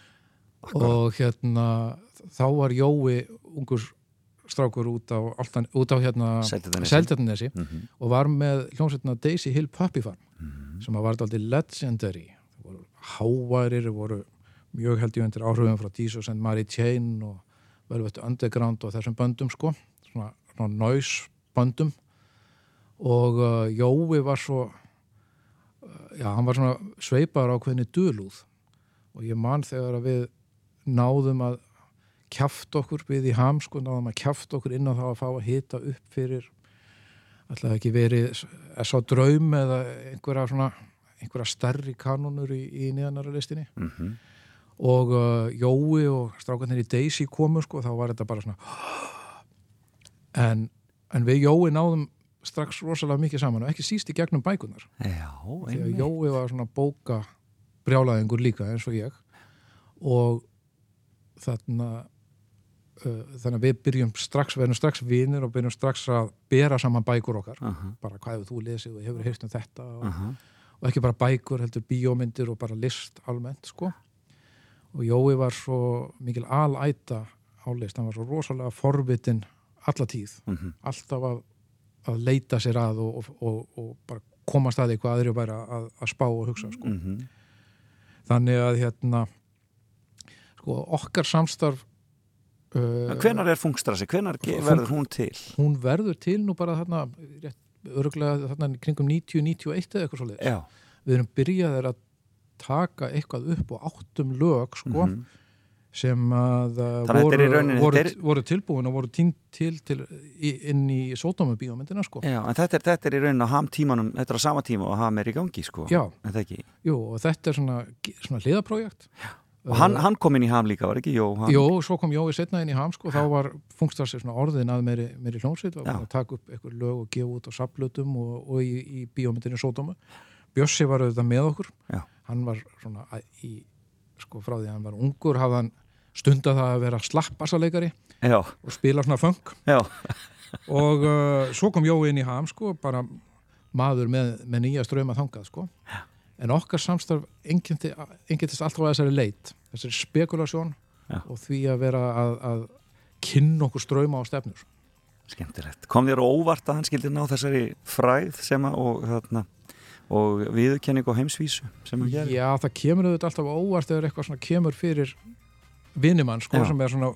Speaker 4: og hérna þá var Jói ungur strákur út á, Altan, út á hérna
Speaker 1: Seltjarnarnesi.
Speaker 4: Seltjarnesi
Speaker 1: mhm,
Speaker 4: og var með hljómsveitna Daisy Hill Puppy Farm sem að var aldrei legendary. Voru háværir, voru mjög held ég undir áhrifum frá Jesus and Mary Chain og Velvet Underground og þessum böndum sko. Svona, svona noise böndum. Og uh, Jói var svo uh, já, hann var svona sveipar á hvernig dölúð og ég man þegar að við náðum að kjaft okkur við í ham sko, náðum að kjaft okkur inn á það að fá að hita upp fyrir alltaf ekki verið S.A. Draum eða einhverja svona einhverja stærri kanonur í, í niðanara listinni
Speaker 1: Mhm.
Speaker 4: og uh, Jói og strákarnir í Daisy komu sko, þá var þetta bara svona en, en við Jói náðum strax rosalega mikið saman og ekki síst í gegnum bækunar
Speaker 1: Já,
Speaker 4: að
Speaker 1: einmitt.
Speaker 4: Jói var svona bóka brjálaðingur líka eins og ég og þarna uh, þannig að við byrjum strax, verðum strax vinir og byrjum strax að bera saman bækur okkar
Speaker 1: Aha,
Speaker 4: bara hvað hefur þú lesið og hefur heyrt um þetta og,
Speaker 1: aha.
Speaker 4: og ekki bara bækur, heldur bíómyndir og bara list almennt sko og Jói var svo mikil alæta á list, hann var svo rosalega forvitin alla tíð,
Speaker 1: Mhm.
Speaker 4: alltaf að, að leita sér að og, og, og, og bara komast að því hvað aðri væri að, að spá og hugsa sko.
Speaker 1: Mhm.
Speaker 4: þannig að hérna sko okkar samstarf uh,
Speaker 1: Hvenar er fungstrassi? Hvenar
Speaker 4: Fung-
Speaker 1: verður hún til?
Speaker 4: hún verður til nú bara þarna rétt, örgulega þarna kringum 90-91 eða eitthvað svo
Speaker 1: Já.
Speaker 4: við erum byrjaðir að taka eitthvað upp og áttum lög sko,
Speaker 1: Mhm.
Speaker 4: sem að uh,
Speaker 1: að
Speaker 4: voru, voru,
Speaker 1: er-
Speaker 4: voru tilbúin og voru tínt til, til inn í sódómubíómyndina sko.
Speaker 1: Já, en þetta er, þetta er í rauninni á ham tímanum, þetta er á sama tíma og ham er í gangi, sko.
Speaker 4: Já. Jú, og þetta er svona, svona hliðaprójekt
Speaker 1: Og hann, hann kom inn í ham líka, var ekki? Jó, hann.
Speaker 4: Jó, svo kom Jói setna inn í ham sko, þá var fungstarsi svona orðin að meiri, meiri hljómsveit og
Speaker 1: Já.
Speaker 4: að taka upp eitthvað lög og gefa út á saplutum og, og í, í bíómyndinu Sódóma Bjössi var auðvitað með okkur
Speaker 1: Já.
Speaker 4: hann var svona í, sko frá því að hann var ungur hafði hann stundað að vera slappbassaleikari
Speaker 1: Já,
Speaker 4: og spila svona funk
Speaker 1: já,
Speaker 4: og uh, svo kom Jói inn í ham sko, bara maður með, með nýja ströma þangað sko en okkar samstarf engintist alltaf að þessari leit þessari spekulasjón
Speaker 1: Já.
Speaker 4: og því að vera að, að kynna okkur ströma á stefnur
Speaker 1: skemmtilegt. Kom þér óvart að hann skildi ná þessari fræð sem að, og, þarna, og viðurkenning og heimsvísu sem hann gerir?
Speaker 4: Já, það kemur auðvitað alltaf óvart eða eitthvað svona kemur fyrir vinnumann sko,
Speaker 1: Já.
Speaker 4: sem er svona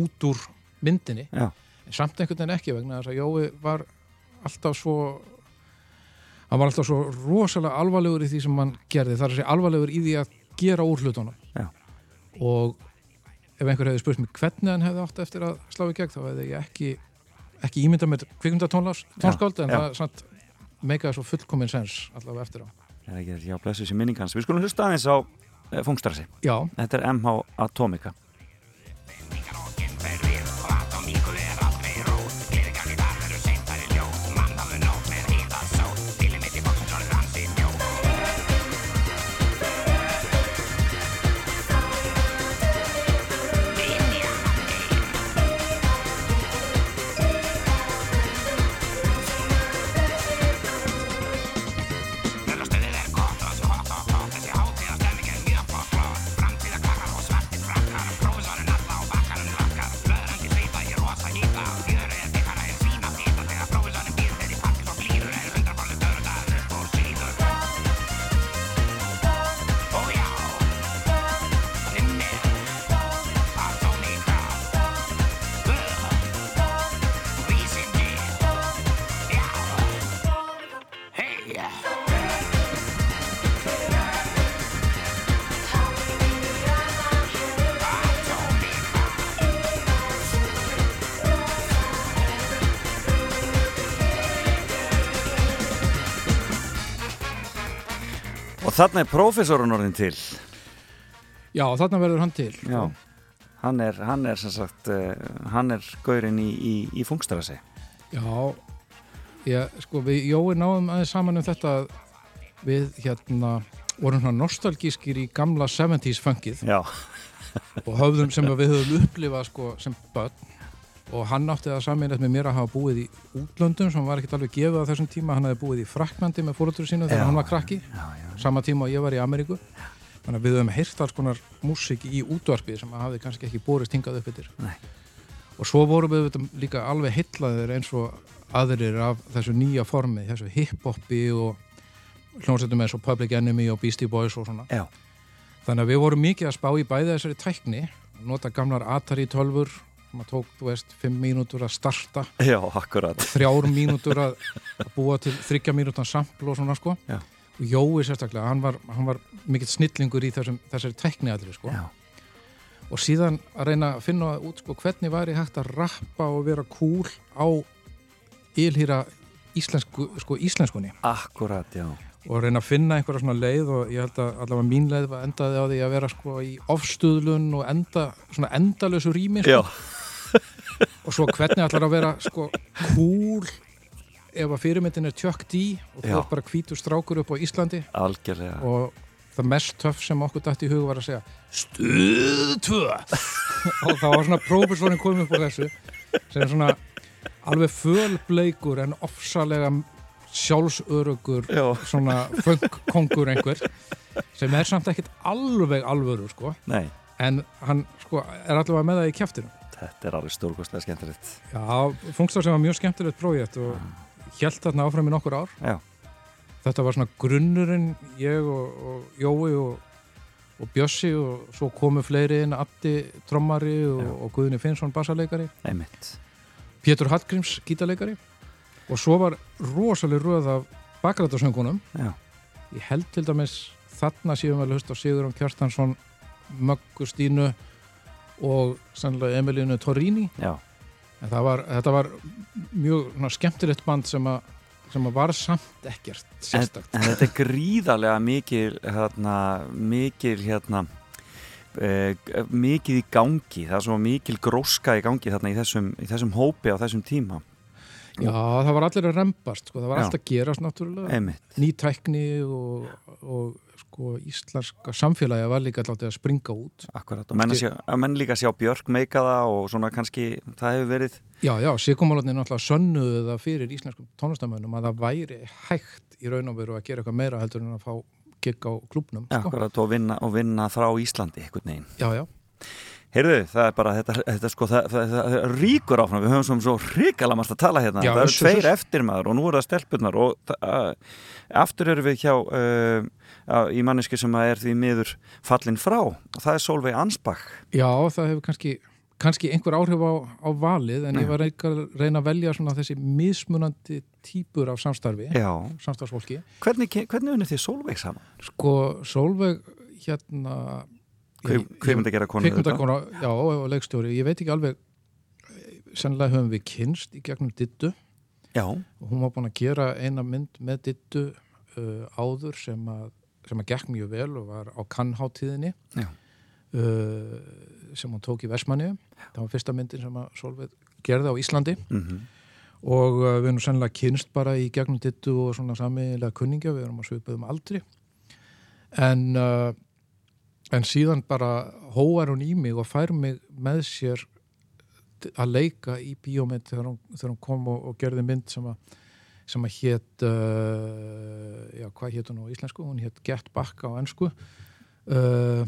Speaker 4: út úr myndinni
Speaker 1: Já.
Speaker 4: en samt einhvern veginn ekki vegna þess að Jói var alltaf svo hann var alltaf svo rosalega alvarlegur í því sem hann gerði, það er að segja alvarlegur í því að gera úr hlutunum og ef einhver hefði spurt mig hvernig hann hefði átt eftir að slá í gegn þá hefði ég ekki, ekki ímynda með kvikmyndatónskáld en
Speaker 1: Já.
Speaker 4: það meikaði svo fullkomin sens allavega eftir á.
Speaker 1: Já, blessu sér minning hans. Við skulum hlusta aðeins á eh, fungstrassi.
Speaker 4: Já,
Speaker 1: Þetta er MH Atomica. Þarna er prófessorun orðin til.
Speaker 4: já þarna verður hann til
Speaker 1: Já. Hann er, hann er sem sagt, uh, hann er gaurinn í, í, í fungstrassi.
Speaker 4: Já, ég, sko, við Jói náðum aðeins saman um þetta við hérna vorum svona nostalgískir í gamla 70s funkið
Speaker 1: Já,
Speaker 4: og höfðum sem við höfum upplifað sko sem börn og hann átti það saminlega með mér að hafa búið í útlöndum sem var ekkert alveg gefið á þessum tíma. Hann hefði búið í Fraklandi með fóröldur sínu þegar
Speaker 1: Já.
Speaker 4: hann var krakki,
Speaker 1: já, já.
Speaker 4: sama tíma og ég var í Ameríku. Þannig að við höfum heyrt alls konar músík í útvarpi sem hafði kannski ekki borist hingað upp yfir og svo vorum við líka alveg heillaðir eins og aðrir af þessu nýja formi, þessu hip-hopi og hljómsveitum eins og Public Enemy og Beastie Boys og svona. Þannig að við vorum mikið að spá í bæði þessari tækni nota gamlar Atari tölfur maður tók, þú veist, fimm mínútur að starta.
Speaker 1: Já, akkurat.
Speaker 4: Þrjár mínútur að, að búa til þryggja mínútan sampl og svona sko.
Speaker 1: Já.
Speaker 4: og Jói sérstaklega, hann var, hann var mikill snillingur í þessum, þessari tekni allir sko.
Speaker 1: Já,
Speaker 4: og síðan að reyna að finna út sko hvernig væri hægt að rappa og vera cool á ylhýra íslensku, sko, íslenskunni.
Speaker 1: Akkurat, já.
Speaker 4: Og reyna að finna einhverja svona leið og ég held að allavega mín leið var endaði á því að vera sko í ofstuðlun og enda, svona endalösu rými sko. Og svo hvernig ætlar að vera sko cool ef að fyrirmyndin er Chuck D og þú er bara hvítur strákur upp á Íslandi?
Speaker 1: Algjörlega.
Speaker 4: Og það mest töff sem okkur dætt í hug var að segja stuð tvö! Og það var svona prófessorin komið upp á þessu sem er svona alveg fölbleikur en ofsalega sjálfsörugur
Speaker 1: Já,
Speaker 4: svona funkkongur einhver sem er samt ekkit alveg alvöru sko.
Speaker 1: Nei,
Speaker 4: en hann sko er allavega með það í kjæftinu
Speaker 1: þetta er alveg stórkostlega skemmtilegt.
Speaker 4: Já, Fungstar sem var mjög skemmtilegt prójekt og held þarna áfram í nokkur ár.
Speaker 1: Já,
Speaker 4: þetta var svona grunnurinn ég og, og Jói og, og Bjössi og svo komu fleiri inn Addi trommari og, og Guðni Finnsson bassaleikari.
Speaker 1: Einmitt.
Speaker 4: Pétur Hallgríms gítarleikari. Og svo var rosalega röð af bakrætarsöngunum ég held til dæmis þarna við að hlusta á Sigurðan Kjartansson Möggu Stínu og sannlega Emilínu Torrini. Var, þetta var mjög svona, skemmtilegt band sem að sem að var samt ekkert
Speaker 1: en, en þetta er gríðarlega mikil hérna, mikil hérna Uh, mikið í gangi. Það er svo mikil gróska í gangi þarna í þessum, í þessum hópi á þessum tíma.
Speaker 4: Já, það var allir að rempast sko. það var
Speaker 1: Já.
Speaker 4: allt að gerast náttúrulega. Ný tækni og, og sko íslenska samfélagi var líka alltaf að springa út.
Speaker 1: Akkurat, og menn, að sjá, að menn líka sjá Björk meika það og svona kannski það hefur verið
Speaker 4: Já, já, Sigurmálarnir náttúrulega sönnuðu það fyrir íslenskum tónlistamönnum að það væri hægt í raun og veru að gera eitthvað meira heldur en að fá gigg á klubnum sko.
Speaker 1: akkurat og vinna, og vinna frá Íslandi einhvern veginn.
Speaker 4: Já, já,
Speaker 1: Heyrðu, það er bara, þetta, þetta sko, það, það, það, það ríkur áfram, við höfum svo, svo ríkalamast að tala hérna,
Speaker 4: Já,
Speaker 1: það eru tveir
Speaker 4: svo-
Speaker 1: eftir maður og nú eru það stelpunar og uh, aftur eru við hjá uh, í manneski sem er því miður fallin frá. Og það er Solveig Ansbach.
Speaker 4: Já, það hefur kannski kannski einhver áhrif á, á valið en
Speaker 1: Já.
Speaker 4: ég var að reyna að velja þessi mismunandi típur af samstarfi
Speaker 1: Já,
Speaker 4: samstarfsfólki.
Speaker 1: Hvernig, hvernig unni þið Solveig saman?
Speaker 4: sko Solveig hérna kvikmyndakona, já, og leikstjóri. Ég veit ekki alveg sennilega höfum við kynst í gegnum Dittu
Speaker 1: Já,
Speaker 4: og hún var búin að gera eina mynd með Dittu uh, áður sem að, sem að gekk mjög vel og var á kannháttíðinni uh, sem hún tók í Vestmanni það var fyrsta myndin sem að Solveig gerði á Íslandi.
Speaker 1: Mm
Speaker 4: og uh, við erum sennilega kynst bara í gegnum Dittu og svona samilega kunningja við erum að svipaðum aldri. En uh, en síðan bara hóar hún í mig og fær mig með sér að leika í bíómynd þegar hún, þegar hún kom og, og gerði mynd sem að sem að hétt uh, já, hvað hétt hún á íslensku? Hún hétt Get Back á ennsku uh,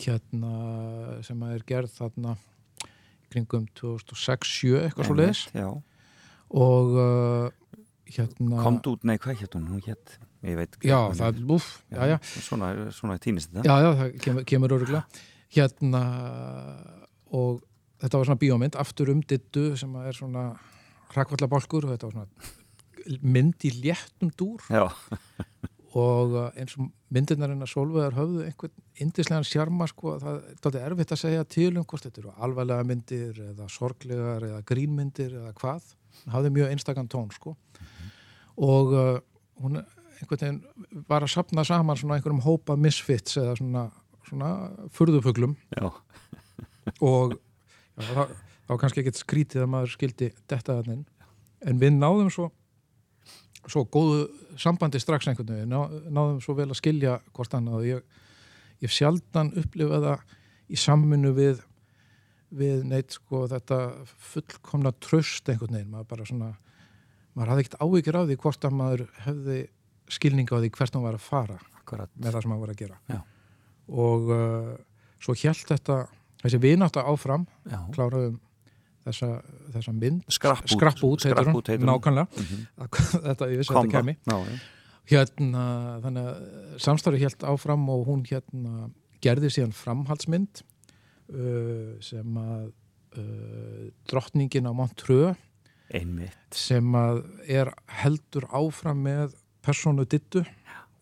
Speaker 4: hérna sem að er gerð þarna kringum 2006-7 eitthvað svo leiðis og uh, hérna
Speaker 1: komd út, nei hvað hétt hún? Hún hétt, ég veit
Speaker 4: já, það er úf, já, já,
Speaker 1: Svona, svona týnist þetta.
Speaker 4: Já, já, það kemur, kemur öruglega hérna og þetta var svona bíómynd aftur um dittu sem að er svona hrakvallabalkur og þetta var svona mynd í léttum dúr.
Speaker 1: Já,
Speaker 4: og uh, eins og myndirnar hennar Solvegar höfðu einhvern indislegan sjarma sko, það er erfitt að segja til um hvort þetta eru alvarlega myndir eða sorglegar eða grínmyndir eða hvað. Það hafði mjög einstakann tón sko. Og uh, hún einhvern veginn var að sapna saman svona einhverjum hópa misfits eða svona, svona furðufuglum. Og já, það, það var kannski ekkert skrítið að maður skildi detta þannig en við náðum svo svo góðu sambandi strax einhvern veginn, ná, náðum svo vel að skilja hvort annað. Og ég, ég sjaldan upplifa það í samminu við við neitt sko þetta fullkomna tröst einhvern veginn, maður bara svona maður hafði ekkert áhyggjur af því hvort að maður hefði skilninga á því hvert hann var að fara
Speaker 1: akkurat.
Speaker 4: með það sem hann var að gera.
Speaker 1: Já.
Speaker 4: og uh, svo hjælt þetta þessi vinátta áfram
Speaker 1: Já,
Speaker 4: kláraðum þessa, þessa mynd.
Speaker 1: Skrapp út.
Speaker 4: Skrapp hún, nákvæmlega.
Speaker 1: Mhm.
Speaker 4: þetta ég vissi að þetta kemi
Speaker 1: Já, já.
Speaker 4: hérna, þannig að samstarfi hjælt áfram og hún hérna gerði síðan framhaldsmynd uh, sem að uh, drottningin á Montreux
Speaker 1: einmitt.
Speaker 4: sem að er heldur áfram með persónu dittu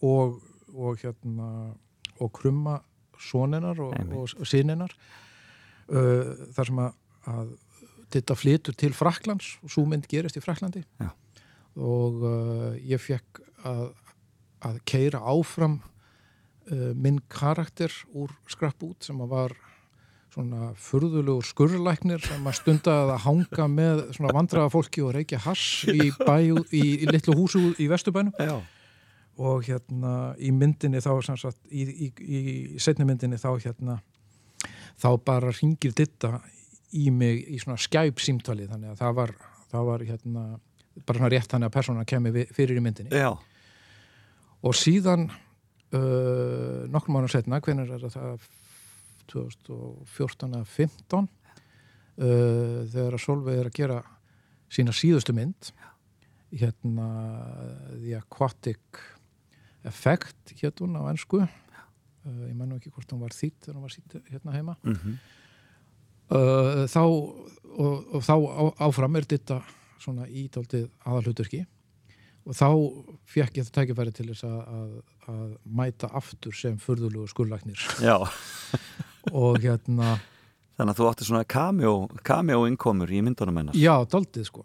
Speaker 4: og, og hérna og krumma sóninar og, og síninar uh, þar sem að, að ditta flytur til Fraklands og svo mynd gerist í Fraklandi
Speaker 1: Já.
Speaker 4: og uh, ég fekk að, að keira áfram uh, minn karakter úr skrapp út sem að var svona furðulegur skurrlæknir sem að stundaði að hanga með svona vandraða fólki og reykja hass í, bæ, í, í litlu húsu í Vesturbænum.
Speaker 1: Já,
Speaker 4: og hérna í myndinni þá sagt, í, í, í setni myndinni þá hérna þá bara ringir ditta í mig í svona skæp símtali þannig að það var, það var hérna bara svona rétt þannig að persóna kemi fyrir í myndinni.
Speaker 1: Já,
Speaker 4: og síðan uh, nokkrum mánu setna, hvernig er það? 2014 eða 15 uh, þegar að Solveig er að gera sína síðustu mynd hérna The Aquatic Effect hún á ennsku uh, ég menn ekki hvort hún var þýtt þegar hún var þýtt hérna heima.
Speaker 1: Mhm,
Speaker 4: uh, þá og, og þá á, áfram er þetta svona ídaldið aðalhuturki og þá fekk ég það tækifæri til þess að, að, að mæta aftur sem furðulegu skurlæknir
Speaker 1: já.
Speaker 4: Og hérna,
Speaker 1: Þannig að þú átti svona cameo, cameo innkomur í myndunum hennar.
Speaker 4: Já, daldið sko.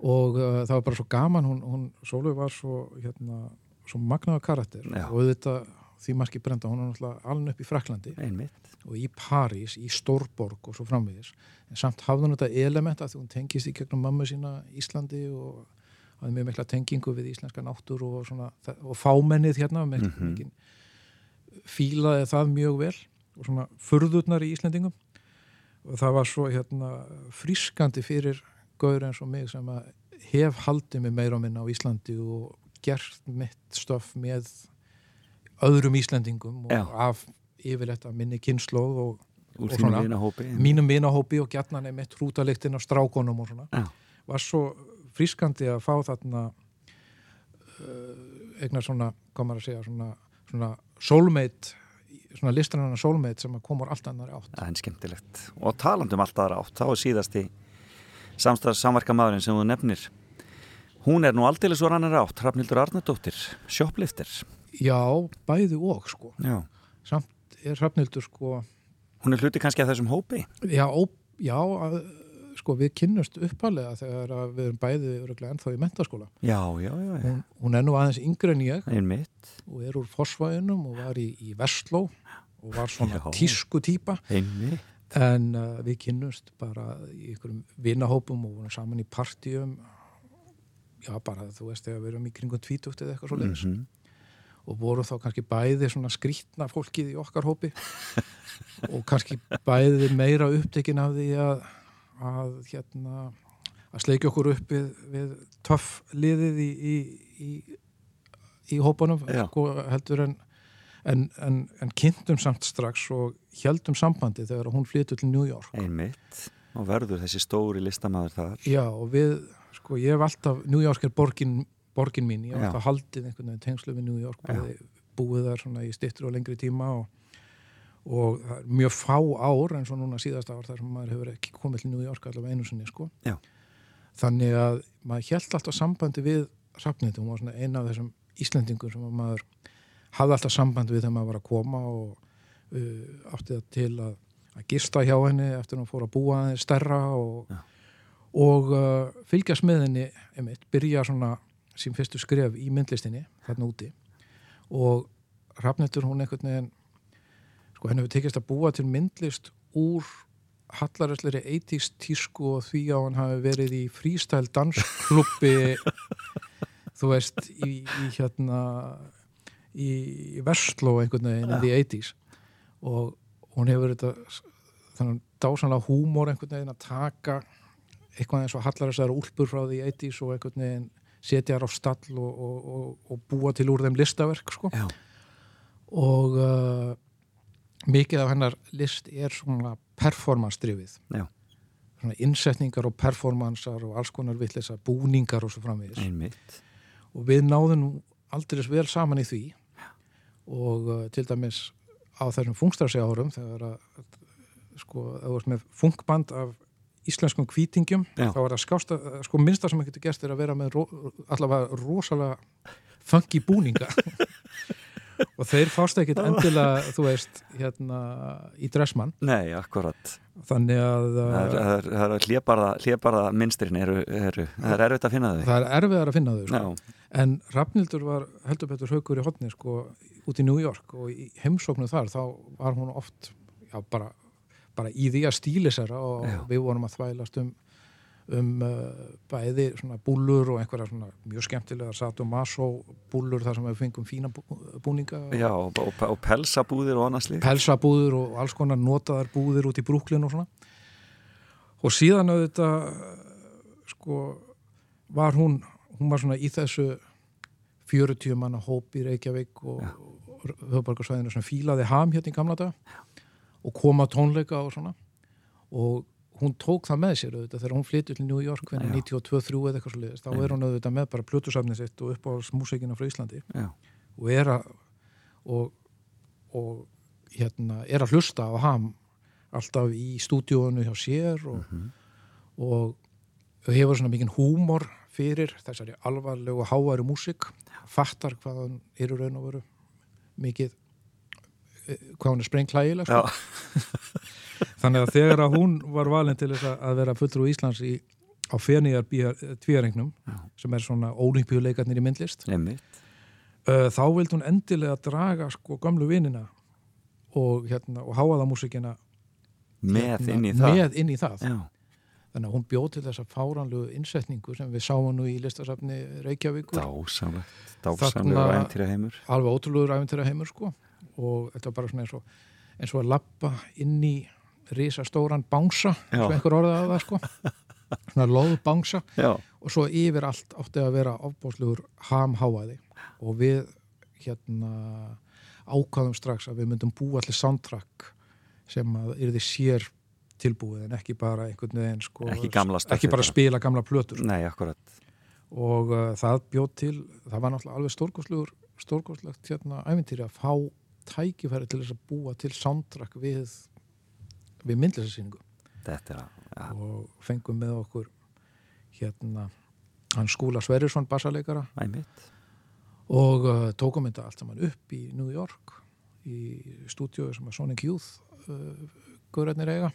Speaker 4: Og uh, það var bara svo gaman hún, hún Sólveig var svo hérna, svo magnaða karakter.
Speaker 1: Já.
Speaker 4: og þetta því marki brenda, hún er náttúrulega alveg upp í Fraklandi
Speaker 1: Einmitt.
Speaker 4: og í París, í Stórborg og svo framvegis, en samt hafði hún þetta element að hún tengist í gegnum mammu sína Íslandi og hafði mjög mikla tengingu við íslenska náttúr og, svona, og fámennið hérna með mm fílaði það mjög vel og svona furðurnar í Íslendingum. Og það var svo hérna frískandi fyrir gaur eins og mig sem að hef haldið mig meira og minna á Íslandi og gert mitt stöf með öðrum Íslendingum og
Speaker 1: Já.
Speaker 4: af yfirleitt af minni kynnslóð og Og svona. mínum vinahópi og gjarnan er mitt hrútaliktin af strákonum og svona
Speaker 1: Já.
Speaker 4: var svo frískandi að fá þarna uh, eignar svona, maður að segja svona, svona soulmate svona listrannar soulmate sem að koma úr allt annar átt
Speaker 1: Það er skemmtilegt Og talandum allt aðra átt, þá er síðasti samstæðs samverkamæðurinn sem þú nefnir Hún er nú aldeilis svo rannar átt Hrafnildur Arnardóttir, sjópliftir
Speaker 4: já, bæði og sko.
Speaker 1: Já.
Speaker 4: Samt er Hrafnildur sko
Speaker 1: Hún er hluti kannski að þessum hópi?
Speaker 4: Já, ó, já að, sko við kynnust uppalega þegar við erum bæði ennþá í mentaskóla
Speaker 1: Já, já, já, já.
Speaker 4: hún, hún er nú aðeins yngri en ég.
Speaker 1: Einmitt,
Speaker 4: og er úr Fossvæðinum og var í, í Vestló og var svona
Speaker 1: Já.
Speaker 4: tísku
Speaker 1: einmitt.
Speaker 4: En uh, við kynnust bara í einhverjum vinahópum og vorum saman í partíum. Já bara þú veist þegar við erum í kringum tvítugt eða eitthvað svo leiðis
Speaker 1: Mhm.
Speaker 4: Og vorum þá kannski bæði svona skrýtna fólkið í okkar hópi og kannski bæði meira upptekin af því að, að hérna að sleikja okkur upp við, við töff liðið í, í, í, í hópunum
Speaker 1: Já.
Speaker 4: sko, heldur en, en, en, en kynntum samt strax og heldum sambandi þegar hún flytur til New York.
Speaker 1: Einmitt. Og verður þessi stóri listamæður þar.
Speaker 4: Já og við, sko ég hef alltaf New York er borgin, borgin mín ég
Speaker 1: Já.
Speaker 4: alltaf haldið einhvern veginn tengslu við New York bæði, búið þar svona í styttri og lengri tíma og, og mjög fá ár eins og núna síðasta ár þar sem maður hefur ekki komið til New York allavega einu sinni sko
Speaker 1: Já.
Speaker 4: þannig að maður held alltaf sambandi við hún var svona eina af þessum Íslendingur sem að maður hafði alltaf sambandi við þegar maður var að koma og uh, átti það til að, að gista hjá henni eftir að hún fór að búa aðeins stærra og, og uh, fylgjast með henni einmitt, byrja svona sín fyrstu skref í myndlistinni þarna úti. Og Hrafnitur hún einhvern veginn sko henni hefur tekist að búa til myndlist úr hallaræsleiri 80s tísku og því að hann hafi verið í freestyle dansklubbi þú veist í, í hérna í, Vestló einhvern veginn in the 80s og hún hefur þetta þannig dásanlega húmor einhvern veginn að taka eitthvað eins og hallaræsleira úlpur frá því 80s og einhvern veginn setja þær á stall og, og, og, og búa til úr þeim listaverk sko. Og uh, mikið af hennar list er svona performance-drifið.
Speaker 1: Já,
Speaker 4: svona innsetningar og performansar og alls konar vitleisa búningar og svo framvegis.
Speaker 1: Einmitt.
Speaker 4: Og við náðum aldrei vel saman í því. Og uh, til dæmis á þessum fungstarsi árum þegar að sko, það var með fungband af íslenskum kvítingjum
Speaker 1: Já.
Speaker 4: þá er það skásta, sko minnsta sem það getur gert er að vera með ro, allavega rosalega funky búninga. Og þeir fást ekkit endilega, þú veist, hérna í dressmann,
Speaker 1: Nei, akkurat.
Speaker 4: Þannig að
Speaker 1: Það er, það er, það er hlébarða, hlébarða minstrin eru, eru, það er erfitt að finna þau.
Speaker 4: Það er erfiðar að finna þau sko. En Rafnildur var heldur betur haukur í hotni sko, út í New York og í heimsóknu þar þá var hún oft já, bara, bara í því að stílisera og
Speaker 1: Já.
Speaker 4: við vorum að þvælast um um uh, bæði svona búllur og einhverja svona mjög skemmtilega sadomaso búllur þar sem við fengum fína bú, búninga.
Speaker 1: Já og, og, og pelsabúðir og annars lík
Speaker 4: pelsabúður og alls konar notaðar búðir út í Brúklin og svona. Og síðan auðvitað sko var hún hún var svona í þessu 40 manna hóp í Reykjavík og, höfbarkarsvæðinu sem fílaði ham hérna í gamla dag og koma tónleika og svona. Og hún tók það með sér auðvitað þegar hún flyttur til New York hvernig 92-3 eða eitthvað svo liðist þá er hún auðvitað með bara plötusafnið sitt og upp á músikina frá Íslandi.
Speaker 1: Já,
Speaker 4: og er að og, og hérna er að hlusta á ham alltaf í stúdíónu hjá sér og, og hefur svona mikinn húmor fyrir þessari alvarlegu og háværu músik fattar hvað hann er í raun og veru mikið hvað hann er sprengklægileg sko. þannig að þegar að hún var valin til þess að- vera fulltrú Íslands í, á fennigar tvíarengnum sem er svona ólimpíuleikarnir í myndlist uh, þá vildi hún endilega draga sko gamlu vinina og, hérna, og háaða músikina
Speaker 1: Með
Speaker 4: hérna,
Speaker 1: inn í
Speaker 4: með inn í það.
Speaker 1: Já,
Speaker 4: þannig að hún bjóð til þessa fáranlegu innsetningu sem við sáum nú í listasafni Reykjavíkur.
Speaker 1: Dásamlegt. Og æntýra heimur
Speaker 4: alveg ótrúlegur æfintýra heimur sko og þetta var bara svona eins og eins og að lappa inn í risastóran bánsa,
Speaker 1: Já.
Speaker 4: svo einhver orðið að það sko. Svona loð bánsa
Speaker 1: Já,
Speaker 4: og svo yfir allt átti að vera ofbáslegur hamháaði og við hérna ákvaðum strax að við myndum búa allir soundtrack sem að yrði sér tilbúið en ekki bara einhvern veginn sko,
Speaker 1: Ekki
Speaker 4: ekki bara spila gamla plötur
Speaker 1: nei, akkurat.
Speaker 4: Og uh, það bjóð til það var náttúrulega alveg stórkostlegur stórkostlegt hérna æfintýri að fá tækifæri til þess að búa til soundtrack við við
Speaker 1: að, ja,
Speaker 4: og fengum með okkur hérna hann Skúla Sverrisson bassaleikara.
Speaker 1: Æmitt
Speaker 4: og uh, tókum þetta allt saman upp í New York í stúdíu sem að Sonic Youth uh, guðrætnir eiga.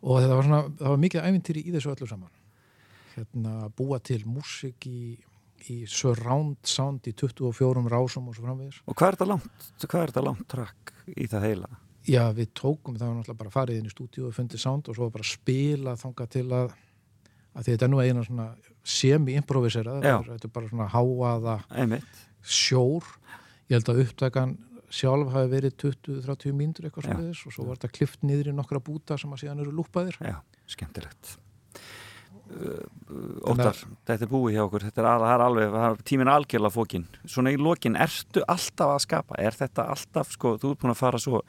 Speaker 4: Og þetta var svona, það var mikið æfintýri í þessu öllu saman. Hérna búa til músik í, í surround sound í 24 rásum og svo framvegis.
Speaker 1: Og hvað er þetta langt, hvað er þetta langt trakk í það heila?
Speaker 4: Já, við tókum, það var náttúrulega bara farið inn í stúdíu og fundið sound og svo bara spila þangað til að, að þetta er nú eina svona semi-improviserað, þetta er bara svona háaða
Speaker 1: Einmitt.
Speaker 4: sjór. Ég held að upptakan sjálf hafi verið 20-30 mínútur eitthvað
Speaker 1: Já.
Speaker 4: svo leiðis og svo var þetta klift niður í nokkra búta sem að síðan eru lúpaðir.
Speaker 1: Já, skemmtilegt Óttar, þetta er búið hjá okkur þetta er, al, er alveg, er tíminn algjörlega fókin svona í lokin, ertu alltaf að skapa er þetta alltaf, sko, þú ert búin að fara svo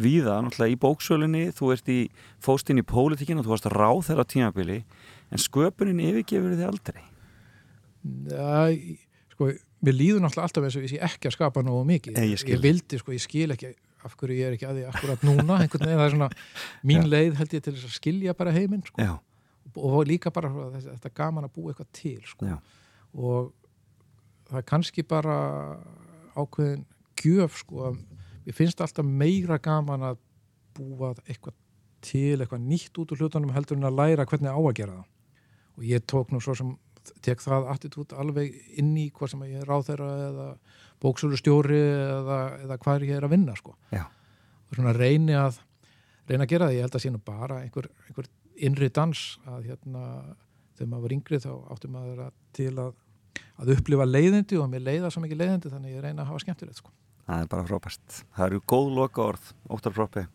Speaker 1: víða, náttúrulega í bóksölunni þú ert í, fóst inn í pólitíkin og þú varst ráð þeirra tímabili en sköpunin yfirgefur þið aldrei
Speaker 4: Já, sko, mér líður náttúrulega alltaf eins og ég sé ekki að skapa nógu mikið
Speaker 1: Nei, ég skil.
Speaker 4: vildi, sko, ég skil ekki af hverju ég er ekki að því akkurat núna einhvern veginn, það er svona mín
Speaker 1: Já.
Speaker 4: leið held ég til þess að skilja bara heiminn sko. Og líka bara þetta, gaman að búa eitthvað til sko. og það er kannski bara ákveðin gjöf sko ég finnst alltaf meira gaman að búa eitthvað til, eitthvað nýtt út úr hlutunum heldur en að læra hvernig á að gera það. Og ég tók nú svo sem tek það attitút alveg inn í hvað sem ég er á þeirra eða bóksölustjóri eða, eða hvað ég er að vinna sko.
Speaker 1: Já,
Speaker 4: og svona reyni að reyna að gera það, ég held að sé nú bara einhver, einhver innri dans að hérna þegar maður var yngri þá átti maður að til að, að upplifa leiðindi og mér leiða svo mikið leiðindi þannig ég reyna að hafa skemmtilegt sko.
Speaker 1: það er bara frábært. Það eru góð loka orð, Óttar Proppi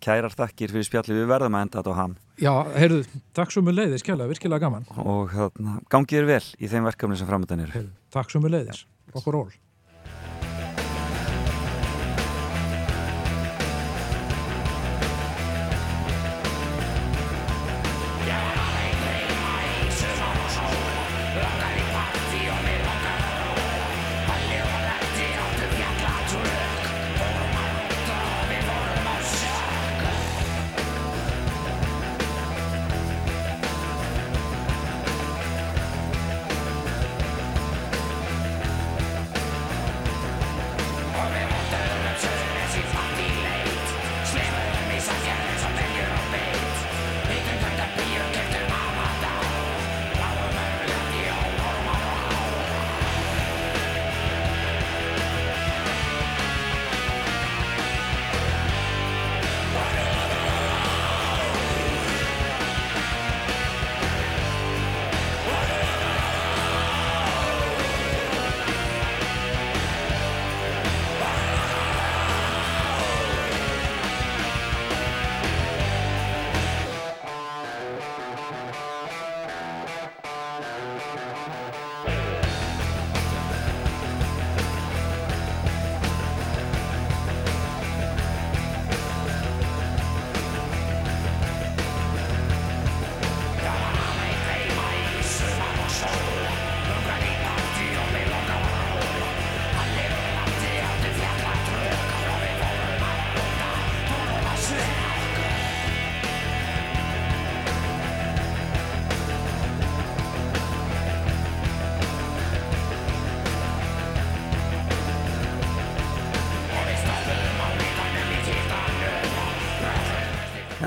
Speaker 1: kærar þakkir fyrir spjalli, við verðum að enda þetta á hann.
Speaker 4: Já, heyrðu, takk svo mjög leiðis, kjærlega, virkilega gaman.
Speaker 1: Og þarna, gangið er vel í þeim verkefni sem framöndan eru.
Speaker 4: Takk svo mjög leiðis, okkur ról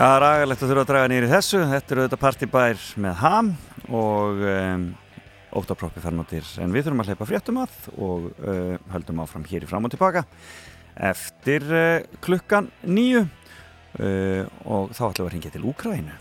Speaker 3: Já, ræðilegt að þurfa að draga nýri þessu. Þetta eru þetta partibær með ham og um, óttaproppi færnóttir. En við þurfum að hleypa fréttum að og uh, höldum áfram hér í fram og tilbaka eftir uh, klukkan nýju uh, og þá ætlum við að ringja til Úkrænu.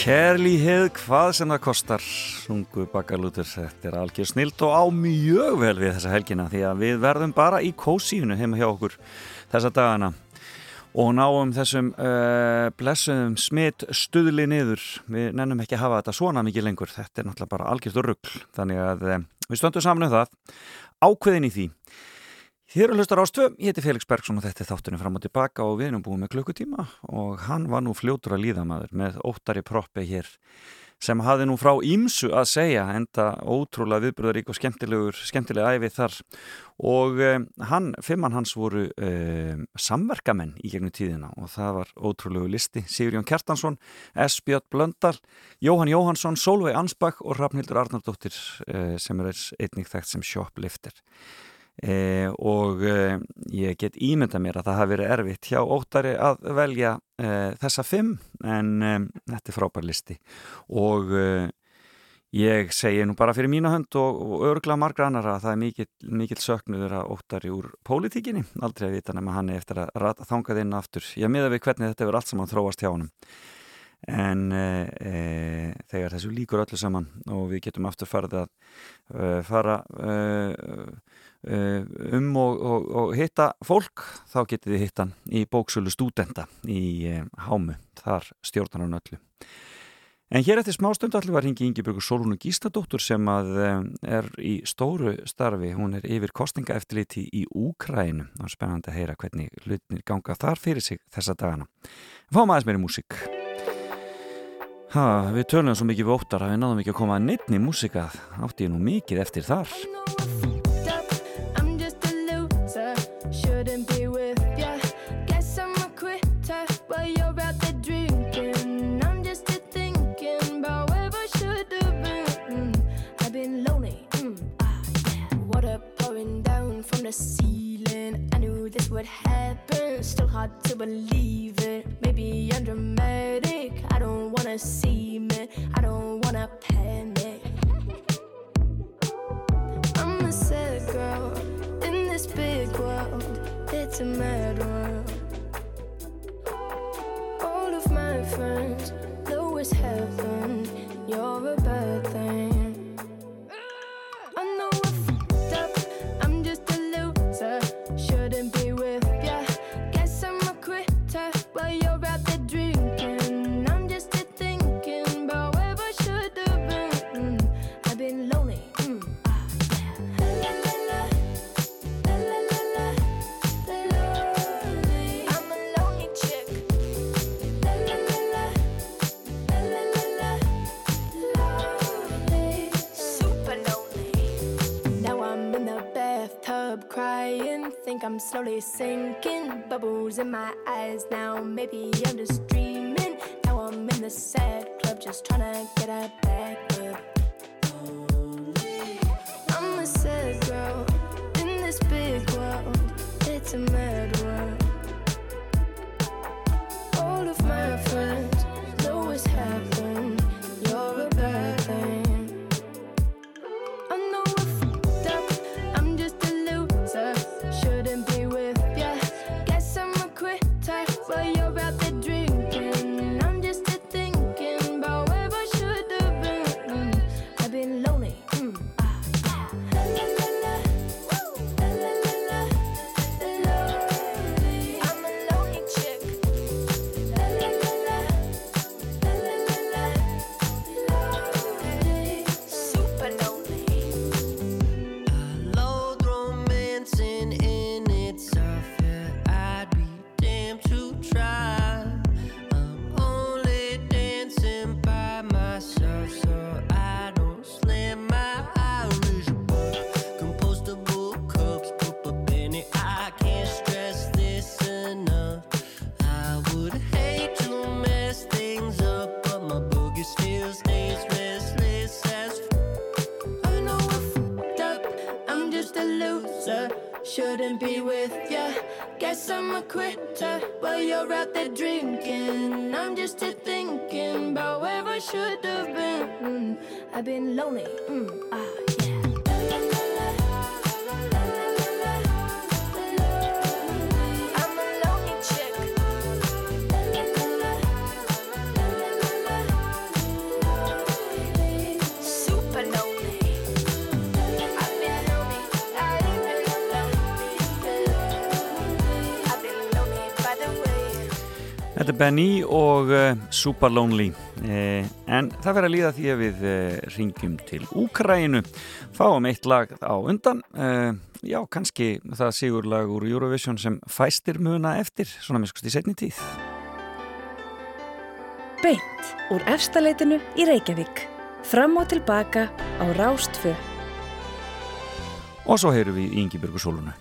Speaker 3: Kærlíhið, hvað sem það kostar sungu bakalútur, þetta er algjör snilt og á mjög vel við þessa helgina því að við verðum bara í kósíunu heima hjá okkur þessa dagana. Og náum þessum uh, blessuðum smitt stuðli niður. Við nennum ekki að hafa þetta svona mikið lengur. Þetta er náttúrulega bara algjörður ruggl þannig að uh, við stöndum saman um það. Ákveðin í því Þér eru hlustar ástöð, ég heiti Felix Bergsson og þetta er þáttunum fram og tilbaka og við erum búið með klukkutíma og hann var nú fljótur að líða maður með óttari proppi hér sem hafði nú frá ímsu að segja enda ótrúlega viðbröðarík og skemmtilegur, skemmtilega æfið þar og um, hann, fimmann hans voru um, samverkamenn í gegnum tíðina og það var ótrúlegu listi Sigurjón Kjartansson, S. Björn Blöndal Jóhann Jóhansson, Solveig Ansbach og Rafnhildur Arnardóttir uh, sem er einnig þekkt sem shoplifter E, og e, ég get ímynda mér að það hafi verið erfitt hjá óttari að velja e, þessa fimm en þetta er frábær listi og
Speaker 1: Ég segi nú bara fyrir mína hönd og, og örgla margra annara að það er mikill, mikill söknuður að óttari úr pólitíkinni. Aldrei að vita nema hann er eftir að þangað inn aftur. Ég miða við hvernig þetta verður allt saman þróast hjá hann. En e, e, þegar þessu líkur öllu saman og við getum aftur farið að e, fara um og, og, og hitta fólk, þá getið þið hittan í bóksölu stúdenda í Hámu. Þar stjórnar hann öllu. En hér eftir smástund allir var hingi Ingeborgur Solúnu Gístadóttur sem að er í stóru starfi, hún er yfir kostningaeftirliti í Úkrænu og spennandi að heyra hvernig hlutinir ganga þar fyrir sig þessa dagana. Fáum aðeins meiri músík. Ha, við tölum svo mikið við óttar að við náðum ekki að koma að neittni músíka, átti ég nú mikið eftir þar.
Speaker 5: The ceiling. I knew this would happen, still hard to believe it. Maybe I'm dramatic, I don't wanna see me, I don't wanna panic. I'm a sad girl in this big world, it's a mad world. All of my friends know it's heaven, you're a bad thing. Think I'm slowly sinking. Bubbles in my eyes now. Maybe I'm just dreaming. Now I'm in the sad club, just trying to get a back up. I'm a sad girl in this big world. It's a mad
Speaker 1: Benny og uh, Super Lonely. Eh, en það verður að líða því að við uh, ringjum til Úkrænu fáum eitt lag á undan. Uh, já, kannski það sigurlag úr Eurovision sem fæstir muna eftir, svona miskust í setni tíð.
Speaker 6: Beint úr efstaleitinu í Reykjavík. Fram og tilbaka á Rástfö.
Speaker 1: og svo heyrum við Ingibjörgu Solunu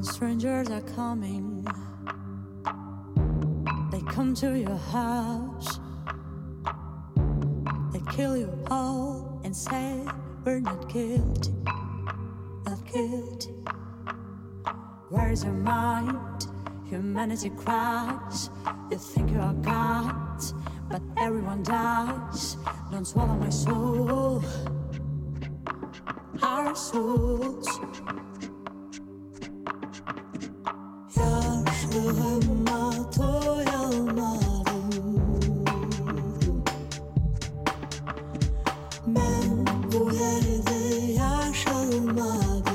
Speaker 7: when strangers are coming. They come to your house. They kill you all and say we're not guilty, not guilty. Where's your mind? Humanity cries. You think you are God, but everyone dies. Don't swallow my soul. Our souls. Günahıma toy Ben bu yerde yaş almadım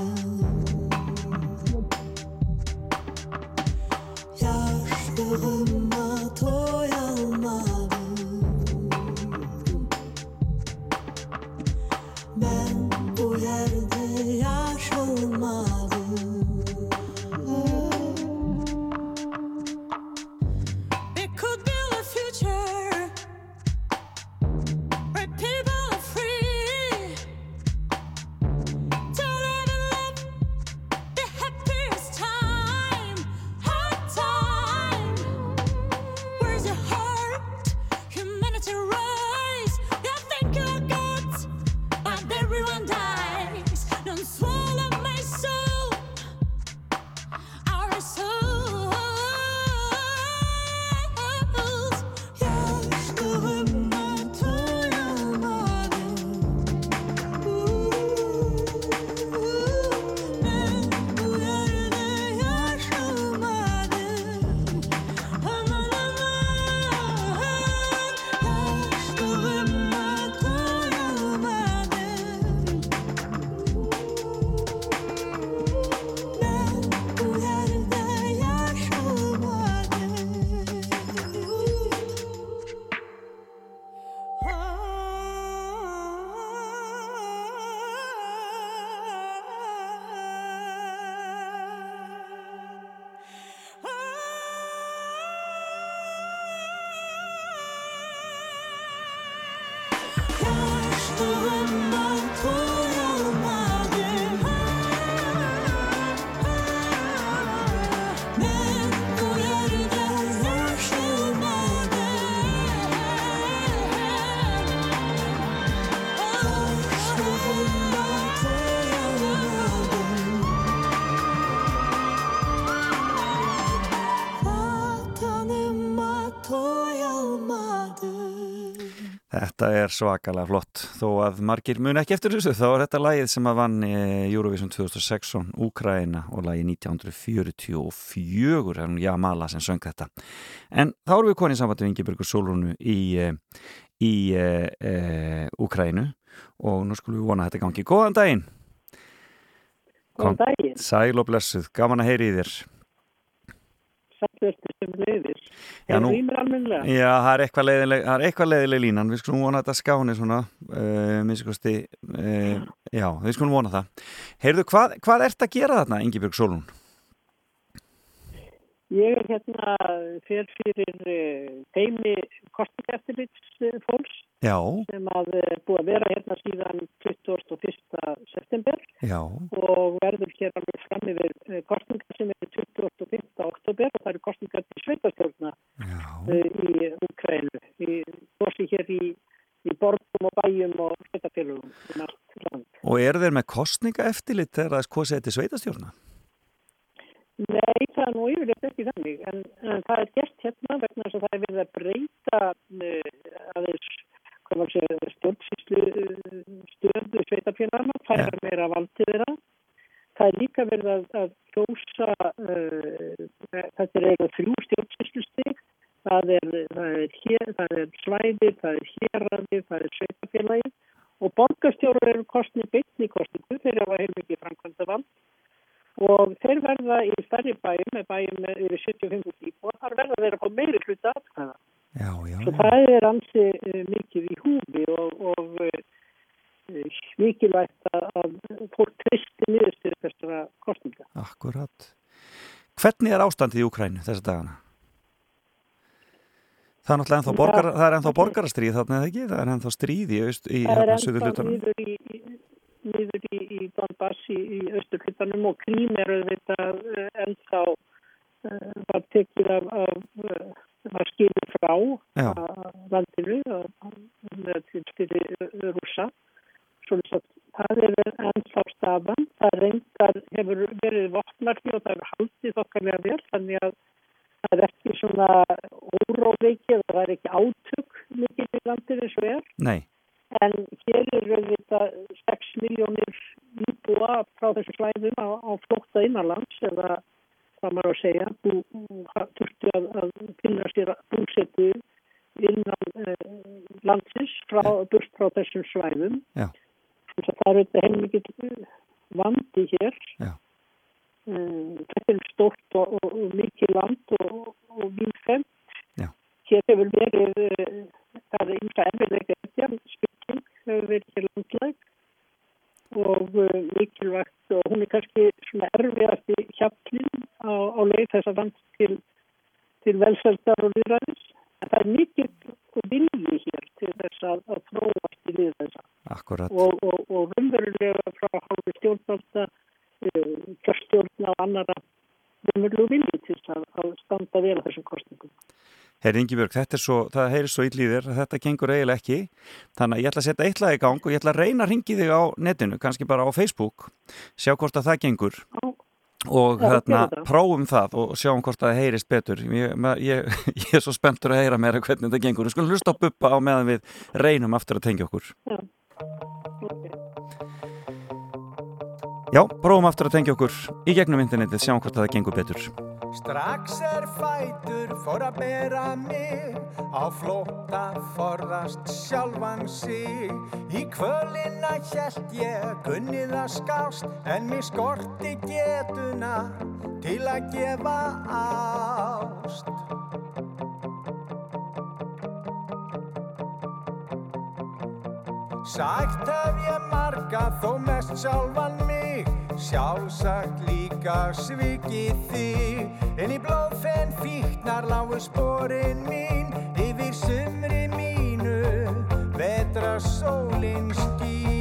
Speaker 1: Þetta er svakalega flott. Þó að margir mun ekki eftir þessu þá er þetta lagið sem að vann eh, Eurovision 2016 Úkraina og lagið 1944 en Jamala sem söng þetta. En þá erum við konið við Ingebergur Solrúnu í, eh, í uh, uh, Úkrainu og nú skulum við vona að þetta gangi. Góðan daginn.
Speaker 8: Góðan daginn,
Speaker 1: Sæl og blessuð, gaman að heyri í þér
Speaker 8: sættustu sem leiðis.
Speaker 1: Já, nú-? Já, það er eitthvað leiðileg, er leiðileg línan, við skulum vona þetta skáni svona, uh, minnskosti, uh, já, við skulum vona það. Heyrðu, hvað, hvað ert að gera þarna, Ingibjörg Solún?
Speaker 8: Ég er hérna fyrir fyrir eh, teimi kostningeftirlits fólks
Speaker 1: Já,
Speaker 8: sem að eh, búið að vera hérna síðan 21. september
Speaker 1: já,
Speaker 8: og verður hér alveg fram yfir eh, kostningar sem eru 25. oktober og það eru kostningar til sveitastjórna
Speaker 1: já,
Speaker 8: í Ukrænu, í bósi hér í, í borgum og bæjum og sveitafélugum um
Speaker 1: og eru þeir með kostninga eftirlit þegar það er kosið þetta sveitastjórna?
Speaker 8: Nei, það er nú yfirleitt ekki þannig, en, en það er gert hérna vegna þess að það er verið að breyta uh, aðeins, hvað var sér, stjórnsýslu uh, stöðu sveitafélagana, færa meira valdið þeirra. Það er líka verið að, að kjósa, uh, þetta er eiginlega þrjú stjórnsýslustig, það er, það er, hér, það er svæðið, það er héræðið, það er sveitafélagið og borgarstjórar eru kostni byggni kostningu, þeir hafa heilmikið framkvæmda vald og þeir verða í stærri bæjum með bæjum með yfir 75 íbúa, þar verða þeir að fá meiri hluta atkvæða.
Speaker 1: Já, já,
Speaker 8: Svo það er ansi uh, mikið í húfi og, og uh, mikilvægt að, að fólk tristi niðurstöðu þessara kostninga.
Speaker 1: Akkurat. Hvernig er ástandið í Úkrænu þessa dagana? Það er náttúrulega ennþá, borgar, það er ennþá borgarastríð þarna eða ekki? Það er ennþá stríð í, í
Speaker 8: Það er
Speaker 1: hérna,
Speaker 8: ennþá niður í, í, niður í, austurhlutanum og Krím er auðvitað uh, ennþá uh, var tekið af, af uh, var skilur frá landinu til fyrir rúsa svo að það er ennþá stafan það reyndar hefur verið vopnarki og það hefur haldið okkarlega vel þannig að það er ekki svona óróleiki og það er ekki átök mikið í landið eins og er.
Speaker 1: Nei,
Speaker 8: En hér er auðvitað 6 miljónir íbúa frá þessu svæðum á, á flótta innanlands eða hvað maður að segja, bú, þurftu að, að finna sér búsetu innan eh, landsins frá, burt frá þessum svæðum.
Speaker 1: Já.
Speaker 8: Að það er auðvitað heilmikið vandi hér. Um, þetta er stórt og, og, og mikið land og, og.
Speaker 1: Já.
Speaker 8: Hér hefur verið, það er einhverja erfiðleika eftir, spilling hefur verið hér landlæg og uh, mikilvægt og hún er kannski svona erfiðast í hjapplinn á, á leið þessa land til, til velsældar og líðræðis. En það er mikið vilji hér til þess að, að þróast í líð þessa
Speaker 1: akkurat.
Speaker 8: og, og, og raunverulega frá hálfu stjórnvalda, kjörstjórna og annara raunverulega vilji til að, að standa vel að þessum kostningum.
Speaker 1: Herri Ingibjörg, þetta er svo, það heyrir svo illýðir að þetta gengur eiginlega ekki. Þannig að ég ætla að setja eitthvað í gang og ég ætla að reyna að ringi þig á netinu, kannski bara á Facebook, sjá hvort að það gengur
Speaker 8: Já.
Speaker 1: og
Speaker 8: Já,
Speaker 1: hérna prófum það og sjáum hvort að það heyrist betur. Ég, ég, ég er svo spenntur að heyra meira hvernig þetta gengur. Við skulum hlusta á buppa á meðan við reynum aftur að tengja okkur.
Speaker 8: Okay.
Speaker 1: Já, prófum aftur að tengja okkur í gegnum internetið, sjáum hvort að það gengur betur.
Speaker 9: Strax er fætur fór að bera mig á flótta forðast sjálfan sig í kvölina hjælt ég gunnið að skást en mér skorti getuna til að gefa ást Sætt hef ég marga þó mest sjálfan mig. Sjálfsagt líka svikið þig En í blóðfenn fíknar lágu sporin mín. Yfir sumri mínu vetra sólin skín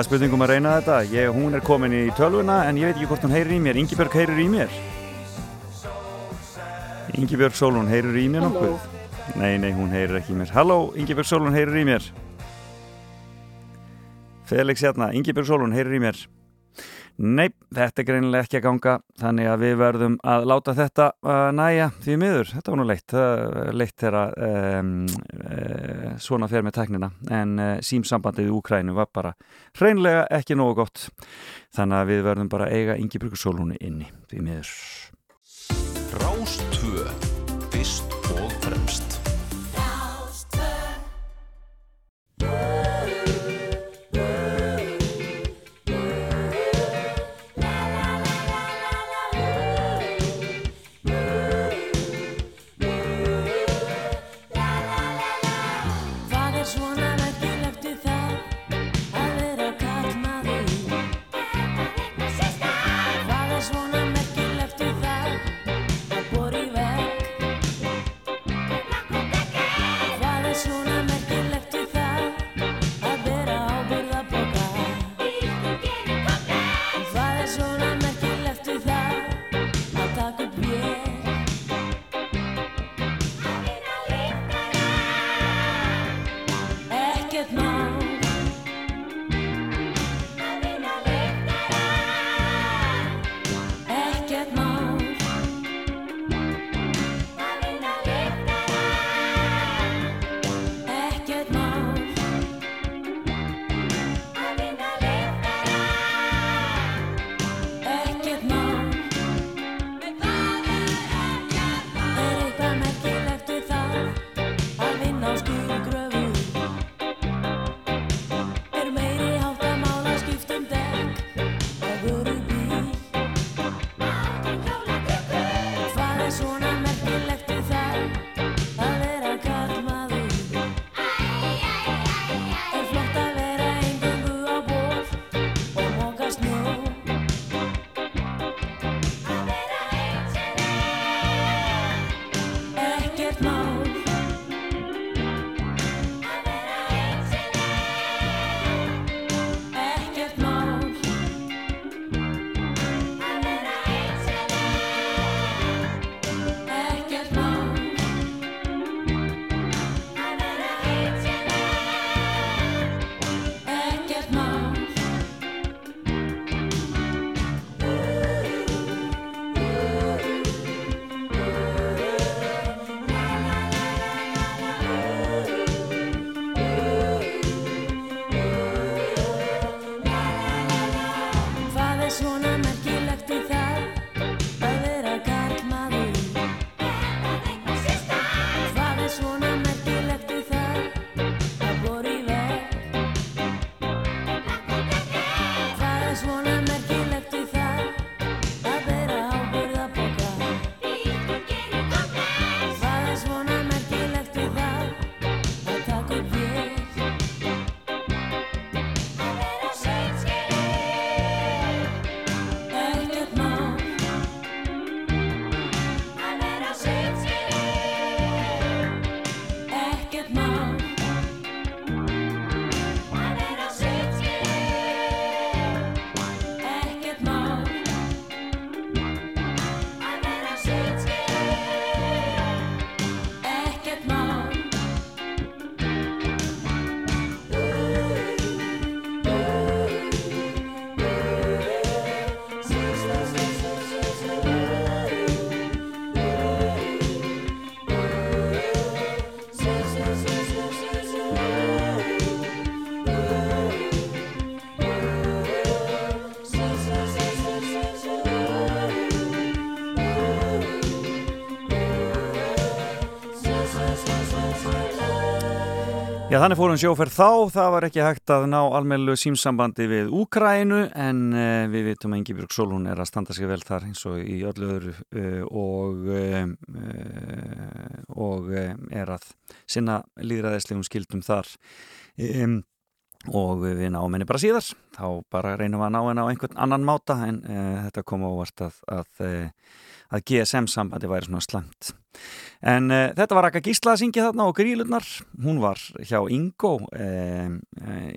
Speaker 1: er spurningum að reyna þetta. Ég, hún er komin í tölvuna en ég veit ekki hvort hún heyrir í mér. Ingibjörg heyrir í mér. Ingibjörg Sólún heyrir í mér nokkuð? Nei, nei, hún heyrir ekki í mér. Halló, Ingibjörg Sólún heyrir í mér. Felix hérna, Ingibjörg Sólún heyrir í mér. Nei, þetta er greinilega ekki að ganga þannig að við verðum að láta þetta uh, næja því miður. Þetta var nú leitt, uh, leitt þegar um, uh, svona fer með tæknina en uh, símsambandið í Úkrænu var bara hreinlega ekki nógu gott þannig að við verðum bara að eiga Ingibjörg Sólúni inni því miður.
Speaker 10: Rástvö
Speaker 1: Já, þannig fórum sjóferð þá, það var ekki hægt að ná almeinlu símsambandi við Úkrænu en uh, við vitum að Ingibjörg Solún er að standa sig vel þar eins og í öllu öðru uh, og, uh, og er að sinna líðræðislegum skildum þar. Um, og við náum henni bara síðar þá bara reynum við að ná henni á einhvern annan máta en þetta kom ávart að, að, að GSM-sambandi væri svona slangt En uh, þetta var Raka Gísla að syngja þarna og grílurnar. Hún var hjá Ingo uh,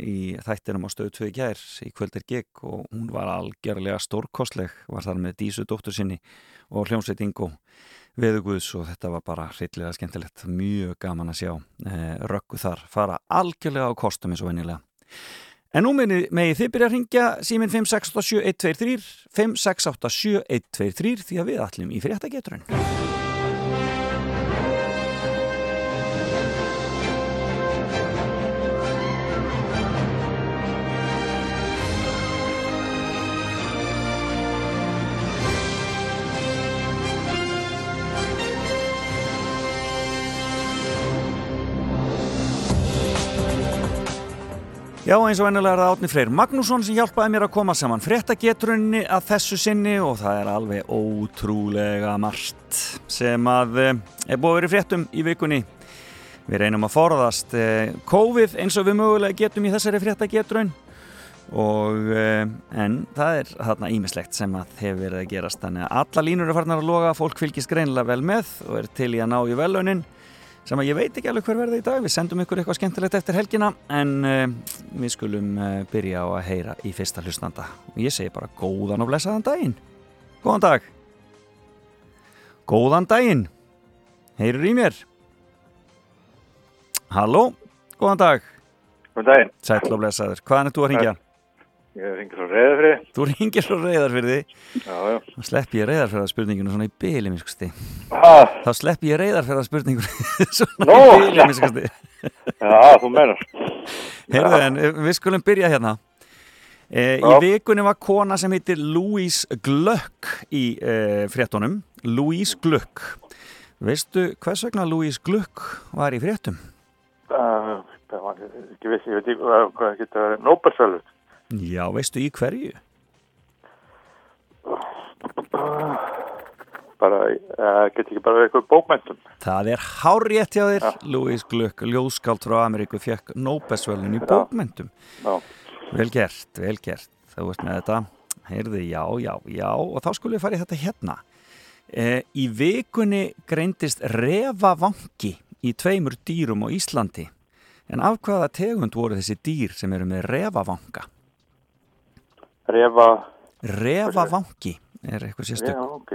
Speaker 1: í þættinum á stöðu 2 gær í kvöldir gig og hún var algjörlega stórkostleg. Var þar með Dísu dóttur sinni og hljómsveit Ingo veðuguðs og þetta var bara hryllilega skemmtilegt. Mjög gaman að sjá rökku þar fara algjörlega á kostum eins og vennilega. En nú megið þið byrja að ringja símin 5687123 5687123 því að við ætlum í fréttageturinn. Já, eins og ennilega er það Átni Freyr Magnússon sem hjálpaði mér að koma saman fréttagetrunni að þessu sinni og það er alveg ótrúlega margt sem að eh, er búið að vera fréttum í vikunni. Við reynum að forðast eh, COVID eins og við mögulega getum í þessari fréttagetrun og eh, en það er þarna ímislegt sem að hefur verið að gerast þannig að alla línur er farnar að loga, fólk fylgist greinilega vel með og er til í að ná í velaunin sem að ég veit ekki alveg hver verði í dag. Við sendum ykkur eitthvað skemmtilegt eftir helgina en uh, við skulum uh, byrja á að heyra í fyrsta hlustanda. Og ég segi bara góðan og blessaðan daginn. Góðan dag. Góðan daginn. Heyrur í mér? Halló, góðan dag.
Speaker 11: Góðan daginn.
Speaker 1: Sætla og blessaður, hvaðan er þú að ringja?
Speaker 11: Ég ringir frá reyðarfriði.
Speaker 1: Þú ringir frá reyðarfriði?
Speaker 11: Já, já.
Speaker 1: Þá slepp ég reyðarfriða spurninginu svona í byli, minn skusti.
Speaker 11: Ah.
Speaker 1: Þá slepp ég reyðarfriða spurninginu svona
Speaker 11: Nó.
Speaker 1: í byli, minn skusti.
Speaker 11: Já, þú menar.
Speaker 1: Heyrðu, en eh, við skulum byrja hérna. E, í vikunni var kona sem heitir Louise Glöck í e, fréttunum. Louise Glöck. Veistu hvers vegna Louise Glöck var í fréttum?
Speaker 11: Uh, það var ekki vissi, ég veit ekki hvað, hvað getur verið Nóbersölut.
Speaker 1: Já, veistu í hverju?
Speaker 11: Bara, uh, getur ekki bara eitthvað bókmæntum.
Speaker 1: Það er hárétt hjá þér, Louise Glöck, ljóskáld frá Ameríku, fekk Nóbesvölin í bókmentum.
Speaker 11: Já.
Speaker 1: Vel gert, vel gert. Það veist með þetta. Heyrði, já, já, já. Og þá skulum við fara í þetta hérna. E, í vikunni greindist refavangi í tveimur dýrum á Íslandi. En af hvaða tegund voru þessi dýr sem eru með refavanga?
Speaker 11: Refa,
Speaker 1: Refavangi er eitthvað sérstök.
Speaker 11: já, ok.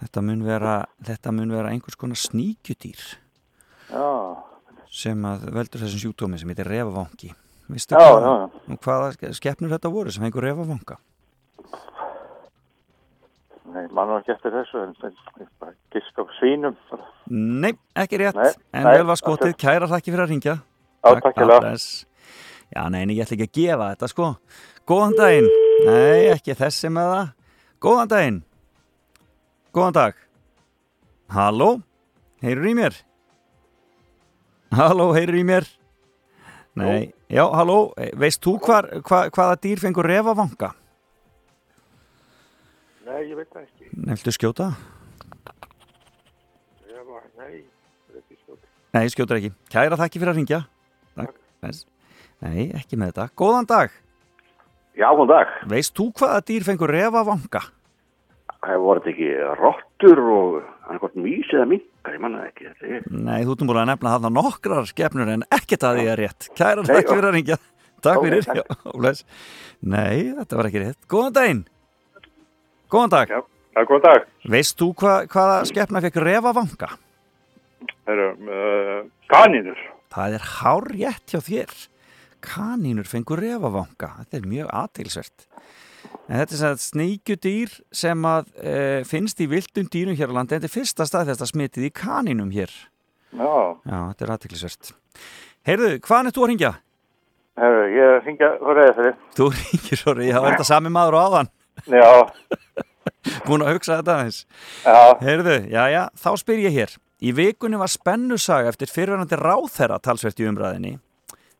Speaker 1: Þetta mun vera, þetta mun vera einhvers konar sníkjudýr
Speaker 11: Já,
Speaker 1: sem að veldur þessum sjúkdómi sem heitir refavangi. Vistu
Speaker 11: Já,
Speaker 1: hvaða,
Speaker 11: já,
Speaker 1: hvaða skeppnur þetta voru sem hengur refavanga?
Speaker 11: nei, mann var ekki eftir þessu, en gisk á svínum.
Speaker 1: Nei, ekki rétt,
Speaker 11: Nei,
Speaker 1: en
Speaker 11: nei,
Speaker 1: vel var skotið, kæra þakki fyrir að ringja.
Speaker 11: Já, takk hérlega.
Speaker 1: bless. Já, nei, en ég ætla ekki að gefa þetta, sko. Góðan daginn. Nei, ekki þessi með það. Góðan daginn. Góðan dag. Halló, heyrur í mér? Halló, heyrur í mér? Nei, já, halló, veist þú hvar, hva, hvaða dýr fengur refavanga?
Speaker 11: Nei, ég veit það ekki.
Speaker 1: Nefndu skjóta?
Speaker 11: Refa, nei, ekki skjótt.
Speaker 1: Nei, skjótar ekki. Kæra þakki fyrir að ringja. Takk. Bless. Nei, ekki með þetta. Góðan dag.
Speaker 12: Já, góðan dag.
Speaker 1: Veist þú hvaða dýr fengur refavanga?
Speaker 12: Það voru þetta ekki rottur og annarkort mís eða minkar, ég manna það ekki. Er...
Speaker 1: Nei, þú nú búin að nefna þarna nokkrar skepnur en ekkert að því er rétt. Kæra
Speaker 12: já.
Speaker 1: fyrir að ringja. Takk fyrir.
Speaker 12: takk.
Speaker 1: Já. Nei, þetta var ekki rétt. Góðan daginn. Góðan dag.
Speaker 11: Já, já góðan dag.
Speaker 1: Veist þú hva, hvaða skepna fekk refavanga?
Speaker 11: Það eru uh, kanínur.
Speaker 1: Það er hár rétt hjá þér. Kanínur fengur refavanga. Þetta er mjög aðtilsvert. En þetta er sem sneikjudýr sem að e, finnst í vildum dýrum hér á landi. Þetta er fyrsta stað þess að smitið í kanínum hér.
Speaker 11: Já,
Speaker 1: Já, þetta er aðtilsvert. Heyrðu, hvaðan er þú að ringja?
Speaker 11: Heru, ég ringja frá reyðarfriði.
Speaker 1: Þú ringir svo, já, er þetta sami maður á áðan?
Speaker 11: Já,
Speaker 1: Búin að hugsa þetta aðeins.
Speaker 11: já,
Speaker 1: Heyrðu, já, já, þá spyr ég hér. Í vikunni var spennusaga eftir fyrirverandi ráþherra talsvert í umræðinni.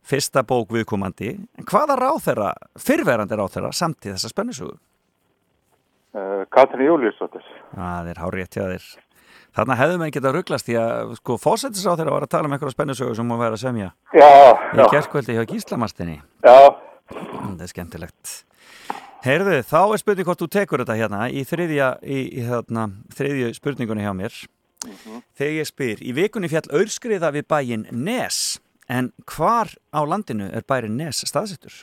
Speaker 1: Fyrsta bók viðkomandi. En hvaða ráþherra, fyrirverandi ráþherra, samt í þessa spennusögu?
Speaker 11: Uh, Katrin Júliusdóttir.
Speaker 1: Það er hár rétt hjá þér. Þarna hefðum við getað rugglast því að sko fósettisráþherra var að tala um einhverja spennusögu sem hún væri að semja.
Speaker 11: Já,
Speaker 1: Í
Speaker 11: já.
Speaker 1: gerkvöldi hjá Gíslamastinni.
Speaker 11: Já,
Speaker 1: Það er skemmtilegt. Heyrðu, þá er spurning hvort þú tekur þetta hérna í þriðja, í, í hérna, þriðju spurningunni hjá mér. Þegar ég spyr, í vikunni fjall aurskriða við bæinn Nes, en hvar á landinu er bærin Nes staðsettur?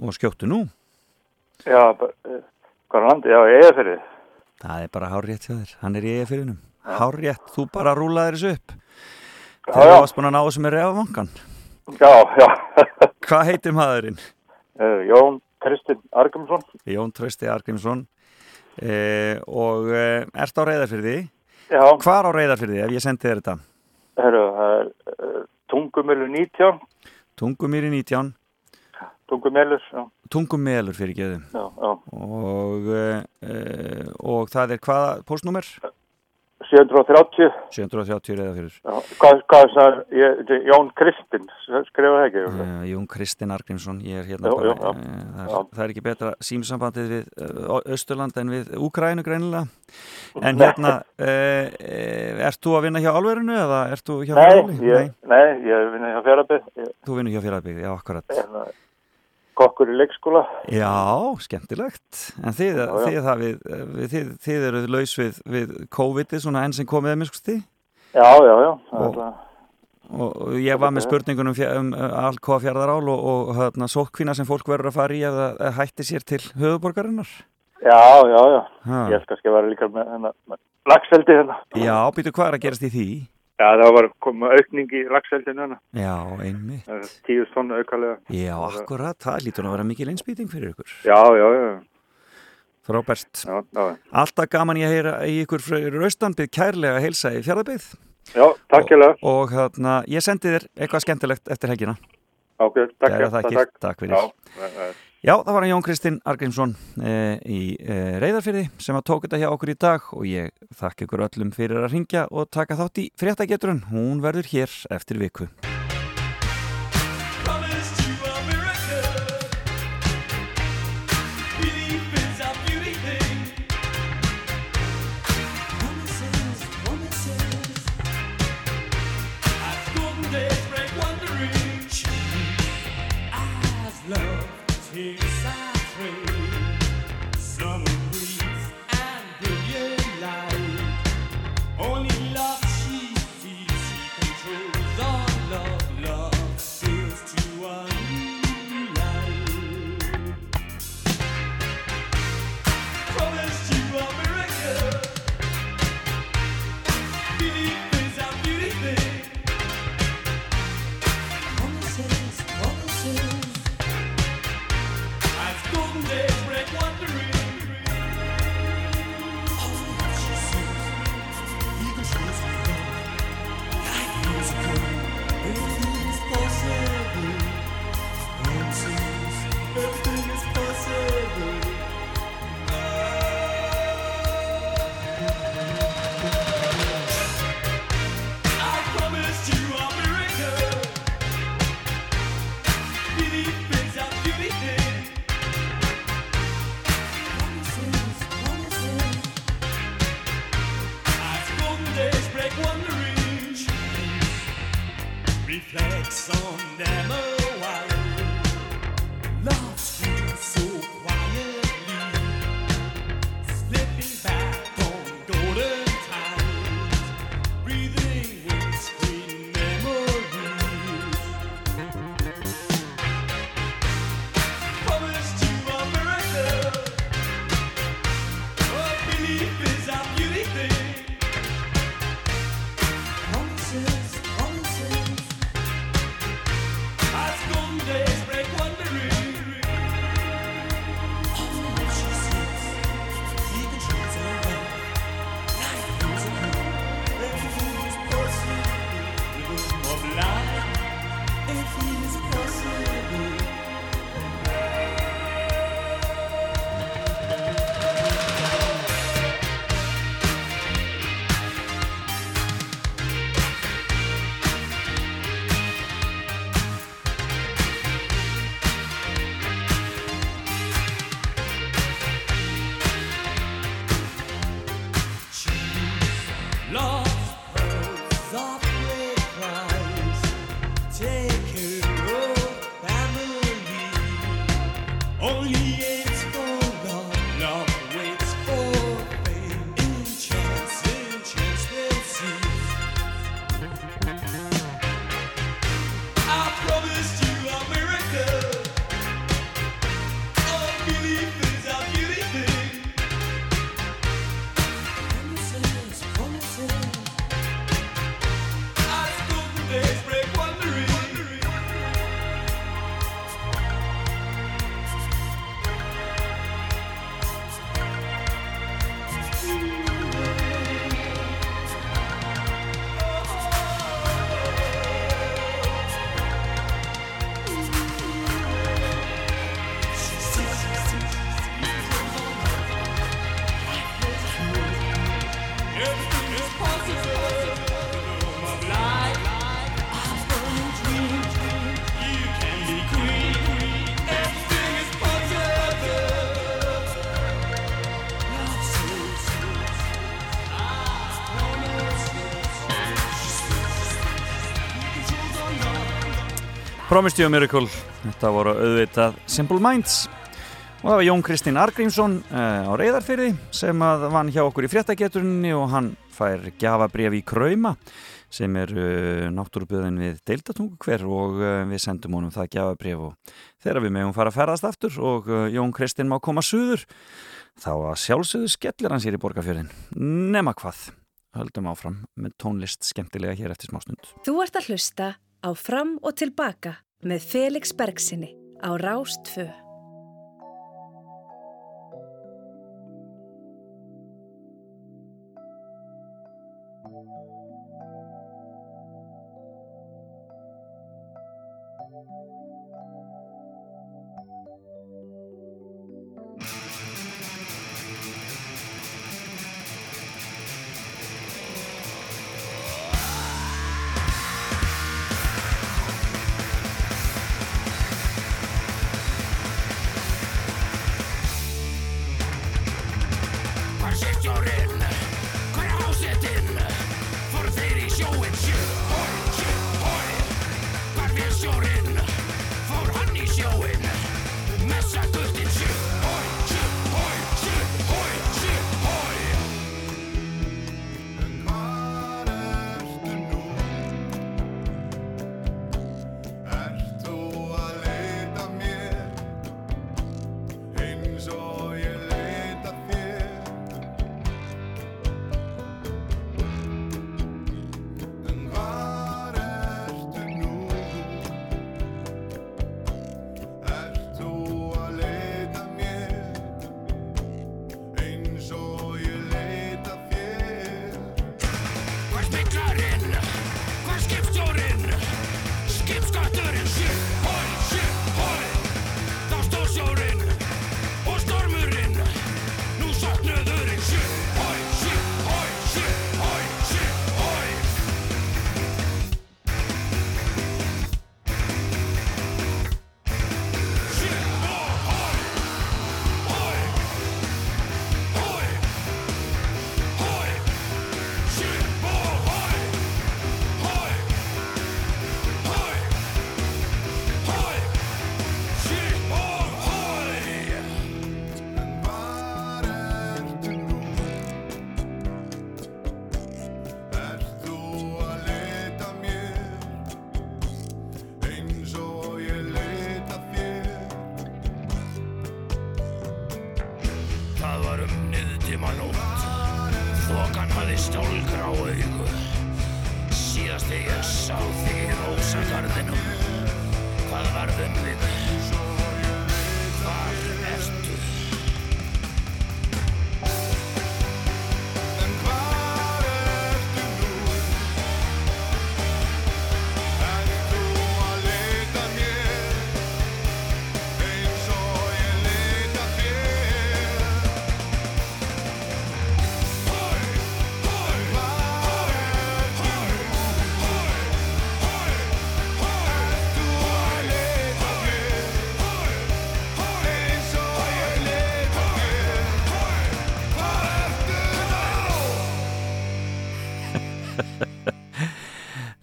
Speaker 1: Og skjóttu nú.
Speaker 11: já, eh, hvað er landi? Já, ég er fyrir.
Speaker 1: Það er bara hár rétt hjá þér, hann er í EF-fyrinum. Hár rétt, þú bara rúlaðir þessu upp. Þegar þú varst búin að ná þessu með refavangan.
Speaker 11: Já, já.
Speaker 1: Hvað heitir maðurinn?
Speaker 11: Uh, Jón Kristinn Argrímsson.
Speaker 1: Jón Trausti Argrímsson eh, og eh, ert á reyðarfyrði
Speaker 11: Já.
Speaker 1: hvar á reyðarfyrði ef ég sendi þér þetta
Speaker 11: Herru, er uh, Tungumölu 19.
Speaker 1: Tungumýri 19
Speaker 11: Tungumelur, já.
Speaker 1: Tungumelur fyrir geðum
Speaker 11: Já, já.
Speaker 1: og, eh, og það er hvaða postnúmer?
Speaker 11: 730.
Speaker 1: 730 reyðarfyrður
Speaker 11: Já. Hvað, hvað það? Ég, Jón Kristinn, skrifa það ekki?
Speaker 1: Uh, Jón Kristinn Argrímsson, er hérna
Speaker 11: Já,
Speaker 1: bara,
Speaker 11: já,
Speaker 1: eh, það, er, það er ekki betra símsambandið við uh, Östurland en við Úkrænu greinilega. En
Speaker 11: Nei.
Speaker 1: hérna, uh, uh, ert þú að vinna hjá álverinu eða ert þú hjá
Speaker 11: Nei,
Speaker 1: Fjarðabyggð?
Speaker 11: ég, nei, ég vinn hjá Fjárabið.
Speaker 1: Þú vinnur hjá Fjarðabyggð, já, akkurat.
Speaker 11: Hérna, kokkur í leikskóla.
Speaker 1: Já, skemmtilegt. En þið,
Speaker 11: Já, já.
Speaker 1: þið, við, við, þið, þið eruð laus við, við COVID-ið svona enn sem komið að miskusti?
Speaker 11: Já, já, já.
Speaker 1: Og-. Og, ég var með spurningunum um uh, Alcoa fjárðarál og, og hérna, sókkvína sem fólk verður að fara í ef það ef hætti sér til höfuborgarinnar.
Speaker 11: Já, já, já.
Speaker 1: Ha.
Speaker 11: Ég skal kannski vera líka með hérna, með lagseldi hérna.
Speaker 1: Já, býtu hvað er að gerast í því?
Speaker 11: Já, það var komið aukning í lagseldinu hérna.
Speaker 1: Já, einmitt.
Speaker 11: Tíu tonn aukalega.
Speaker 1: Já, akkurat, það lítur að vera mikil einspýting fyrir ykkur.
Speaker 11: Já, já, já.
Speaker 1: Frábært.
Speaker 11: Já, já.
Speaker 1: Alltaf gaman ég að heyra í ykkur fröður austanbyggð kærlega að heilsa í fjárðabyggð.
Speaker 11: Já, takk hérlega.
Speaker 1: Og, og hérna, ég sendi þér eitthvað skemmtilegt eftir helgina.
Speaker 11: Ok, takk,
Speaker 1: Kærar
Speaker 11: takk, takk.
Speaker 1: takk fyrir.
Speaker 11: Já, það er-
Speaker 1: Já, það var hann Jón Kristinn Argrímsson e, í e, Reyðarfyrði sem að tók þetta hjá okkur í dag og ég þakka ykkur öllum fyrir að ringja og taka þátt í fréttageturinn. Hún verður hér eftir viku.
Speaker 13: some demos. Promised You a Miracle.
Speaker 1: Þetta voru auðvitað Simple Minds. Og það var Jón Kristín Argrímsson eh, á reyðarfyrði sem að vann hjá okkur í fréttageturninni og hann fær gafabref í Krauma sem er eh, náttúruböðin við Deildatungu hver og eh, við sendum honum það gafabref og þegar við mögum fara að ferðast aftur og Jón Kristín má koma suður þá að sjálfsögðu skellir hann sér í borgarfjörðin nema hvað höldum áfram með tónlist skemmtilega hér eftir smá snund
Speaker 6: Þú ert að hlusta á fram og tilbaka með Felix Bergsinni á
Speaker 14: Rástföð.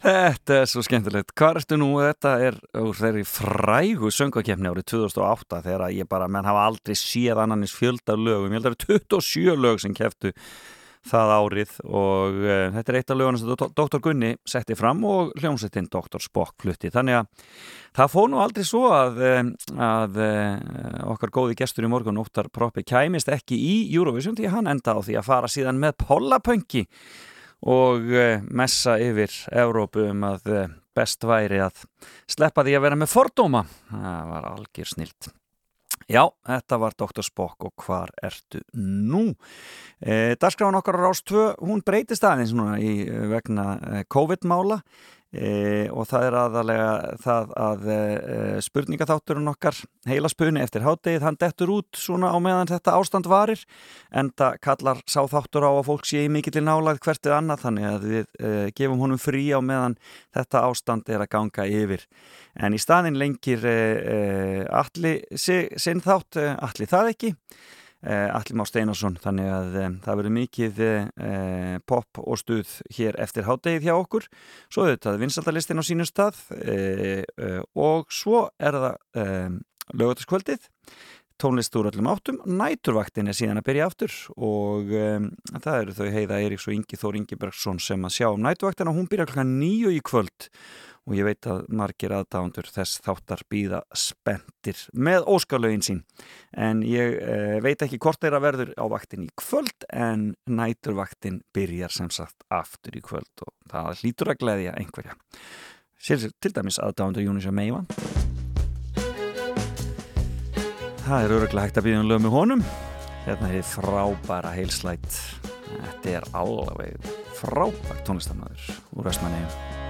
Speaker 1: Þetta er svo skemmtilegt. Hvað ertu nú? Þetta er úr þeirri frægu söngakefni árið 2008 þegar ég bara, menn hafa aldrei séð annanis fjölda lögum. Ég held að það eru 27 lög sem keftu það árið og uh, þetta er eitt af lögunum sem Dr. Gunni setti fram og hljómsettinn Dr. Spock flutti. Þannig að það fóð nú aldrei svo að, eh, að uh, okkar góði gestur í morgun, Óttar Proppi, kæmist ekki í Eurovision því að hann enda á því að fara síðan með Pollapönki og uh, messa yfir Evrópu um að uh, best væri að sleppa því að vera með fordóma. Það var algjör snilt. Já, þetta var Dr. Spock og hvar ertu nú? E, Darskráin okkar á Rás 2, hún breytist aðeins núna í eh, vegna eh, COVID-mála e, og það er aðalega það að e, spurningaþátturinn okkar heila spunni eftir háttegið, hann dettur út svona á meðan þetta ástand varir en það kallar sá þáttur á að fólk sé í mikill nálægt hvert eða annað þannig að við e, gefum honum frí á meðan þetta ástand er að ganga yfir. En í staðin lengir uh, alli sinn þátt, uh, alli það ekki uh, alli Má Steinarsson þannig að um, það verður mikið pop og stuð hér eftir háttegið hjá okkur. Svo auðvitað vinsaldalistin á sínum stað og svo er það lögataskvöldið tónlist úr öllum áttum, næturvaktin er síðan að byrja aftur og um, það eru þau Heiða Eiríks og Ingi Þór Ingibergsson sem að sjá um næturvaktin og hún byrja klokkan nýju í kvöld. Og ég veit að margir aðdándur þess þáttar býða spendir með óskalögin sín. En ég eh, veit ekki hvort þeirra verður á vaktin í kvöld en næturvaktin byrjar sem sagt aftur í kvöld og það hlýtur að gleyðja einhverja. Sér til dæmis aðdándur Jónísa Meivan það er öruglega hægt að býða um lög með honum. Hérna er frábæra heilslætt þetta er alveg frábært tónlistamöður úr Östmanniðum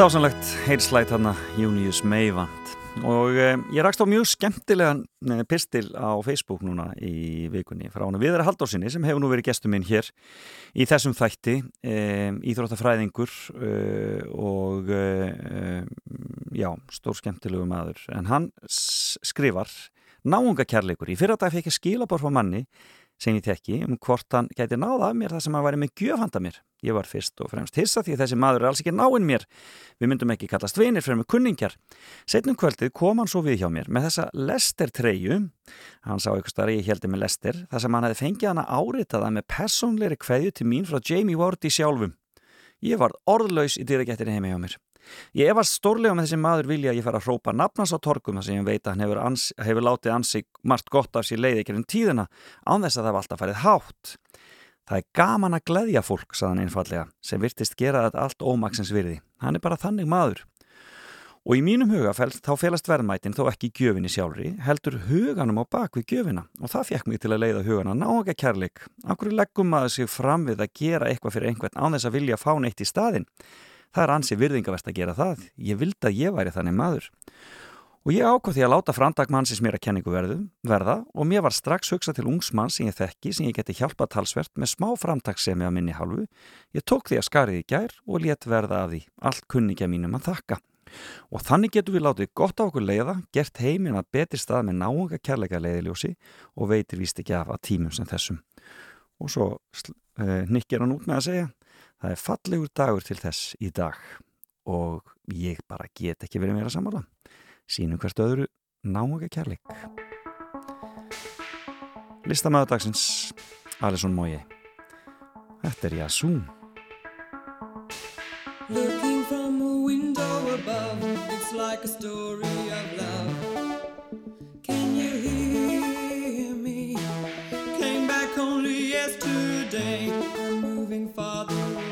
Speaker 1: Dásanlegt heilslægt hana Június Meivand og eh, ég rakst á mjög skemmtilegan eh, pistil á Facebook núna í vikunni frá hann Viðra Haldórsinni sem hefur nú verið gestur minn hér í þessum þætti eh, íþróttafræðingur eh, og eh, já, stór skemmtilegu maður. En hann skrifar náunga kærleikur. Í fyrra dag fekk ég skilabor frá manni sem ég tekki um hvort hann gæti náða af mér það sem hann væri með gjöf handa mér. Ég var fyrst og fremst hissa því að þessi maður er alls ekki náinn mér. Við myndum ekki kallast vinir fyrir með kunningjar. Setnum kvöldið kom hann svo við hjá mér með þessa Lester treyju. Hann sá eitthvað starf ég heldur með Lester þar sem hann hefði fengið hana áritaða með persónleiri kveðju til mín frá Jamie Wardy sjálfum. Ég var orðlaus í dýragettinni heimi hjá mér. Ég efast stórlega með þessi maður vilja að ég fara að hrópa nafnans á torgum þar sem ég veit að hann hefur, ans, hefur látið ansi margt gott af sér leið ekki um tíðina án þess að það var alltaf farið hátt. Það er gaman að gleðja fólk, saðan einfallega, sem virtist gera þetta allt ómaksins virði. Hann er bara þannig maður. Og í mínum huga felst þá felast verðmætin þó ekki gjöfinni sjálfri, heldur huganum á bak við gjöfina og það fekk mig til að leiða hugana nága kærleik. Akkur leggum maður sig fram við að gera eitthvað fyrir einhvern án þess að vilja fá neitt í staðinn. Það er ansi virðingavert að gera það. Ég vildi að ég væri þannig maður. Og ég ákvað því að láta framtak mannsins mér að kenningu verða og mér var strax hugsa til ungs mann sem ég þekki sem ég geti hjálpað talsvert með smá framtaksemi á minni hálfu. Ég tók því að skarið í gær og let verða af því allt kunningja mínum að þakka. Og þannig getum við látið gott á okkur leiða, gert heiminn að betri stað með náunga kærleika leiðiljósi og veitir víst ekki af að tímum sem þessum. Og svo uh, nikkir hann út með að segja Það er fallegur dagur til þess í dag og ég bara get ekki verið meira sammála. Sýnum hvert öðru náuga kærleik. Listamæður dagsins, Alison Moye. Þetta er Jasú.
Speaker 7: Looking from a window above, it's like a story of love. Can you hear me? Came back only yesterday. I'm moving farther away.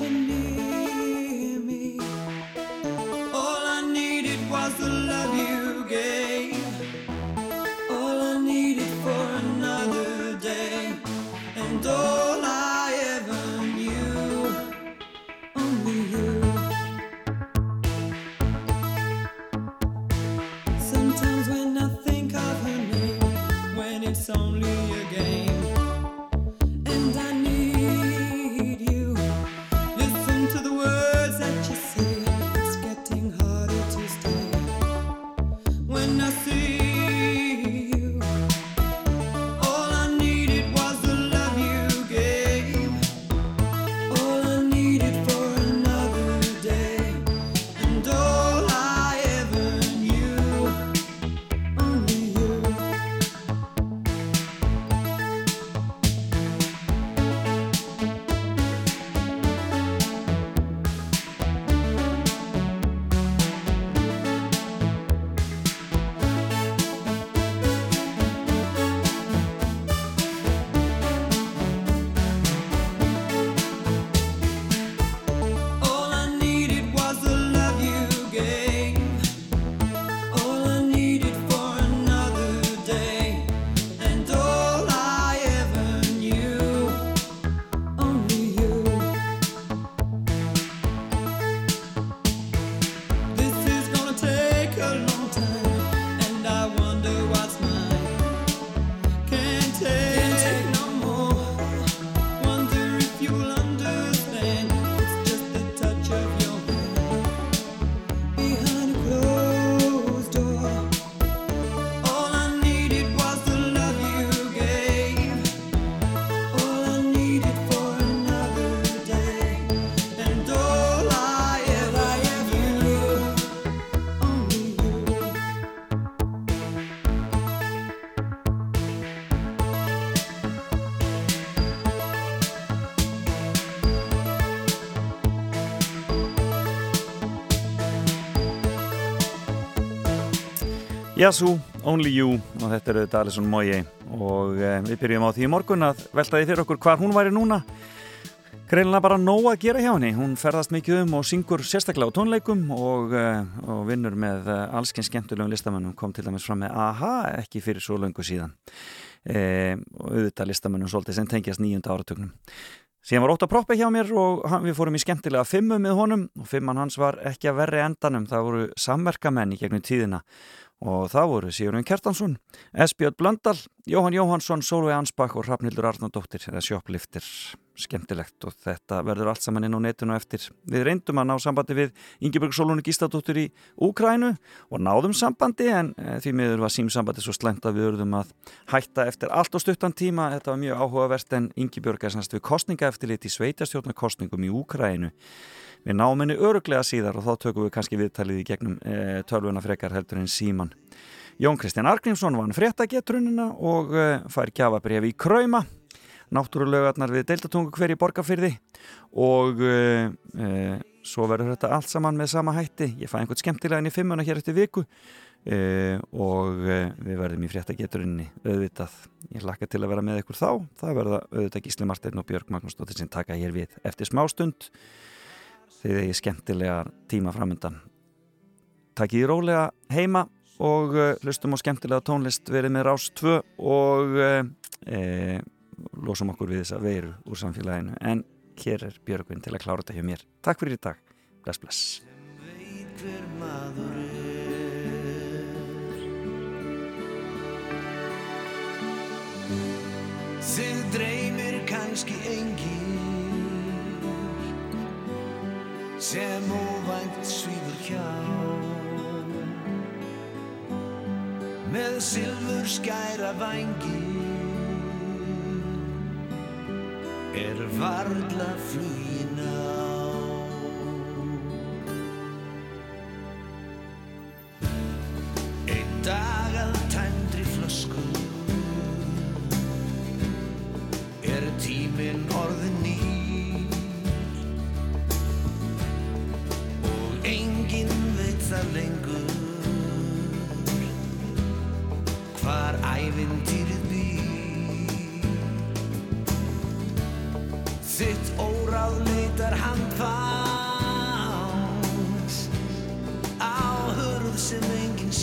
Speaker 7: Want you I
Speaker 1: Jasú, Only You og þetta eru Alison Moye og e, við byrjum á því í morgun að velta því fyrir okkur hvar hún væri núna. Greinlega bara nóg að gera hjá henni. Hún ferðast mikið um og syngur sérstaklega á tónleikum og, e, og vinnur með e, allskinn skemmtulegum listamannum kom til dæmis fram með AHA ekki fyrir svo löngu síðan. E, og auðvitað listamannum svolítið sem tengjast nýjunda áratögnum Síðan var Óta Proppi hjá mér og hann, við fórum í skemmtilega fimmu með honum. Og fimman hans var ekki að verri endanum, það voru samverkamenn í gegnum tíðina og það voru Sigurðun Kjartansson, Esbjörn Blöndal, Jóhann Jóhansson, Solveig Ansbach og Hrafnildur Arnardóttir eða sjópliftir, skemmtilegt og þetta verður allt saman inn á netinu eftir. Við reyndum að ná sambandi við Ingeborg Solónu Gístadóttir í Úkrænu og náðum sambandi en e, því miður var símsambandi svo slemt að við verðum að hætta eftir allt og stuttan tíma. Þetta var mjög áhugavert en Ingeborg er sannst við kostninga eftir lit í sveitastjórnarkostningum í Úkrænu. Við náum henni öruglega síðar og þá tökum við kannski viðtalið í gegnum e, tölvuna frekar heldur en síman. Jón Kristján Argrímsson vann fréttagetrunina og e, fær kjafabriði í Krauma, náttúrulögarnar við Deildatungu hver í Borgafyrði og e, svo verður þetta allt saman með sama hætti. Ég fæ einhvern skemmtilegan í fimmuna hér eftir viku og við verðum í fréttagetrunni auðvitað. Ég hlakka til að vera með ykkur þá. Það verða auðvitað Gísli Marteinn og Björg Magnúsdóttir sem taka hér við eftir smástund þegar ég skemmtilega tíma framöndan Takk í rólega heima og uh, hlustum á skemmtilega tónlist verið með Rás 2 og e, losum okkur við þessa veiru úr samfélaginu. En hér er Björgvin til að klára þetta hjá mér. Takk fyrir í dag, bless bless.
Speaker 3: Hver maður er Þið dreymir kannski engin sem óvænt svífur hjá. Með silfur skæra vangi er varla flugin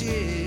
Speaker 3: enginn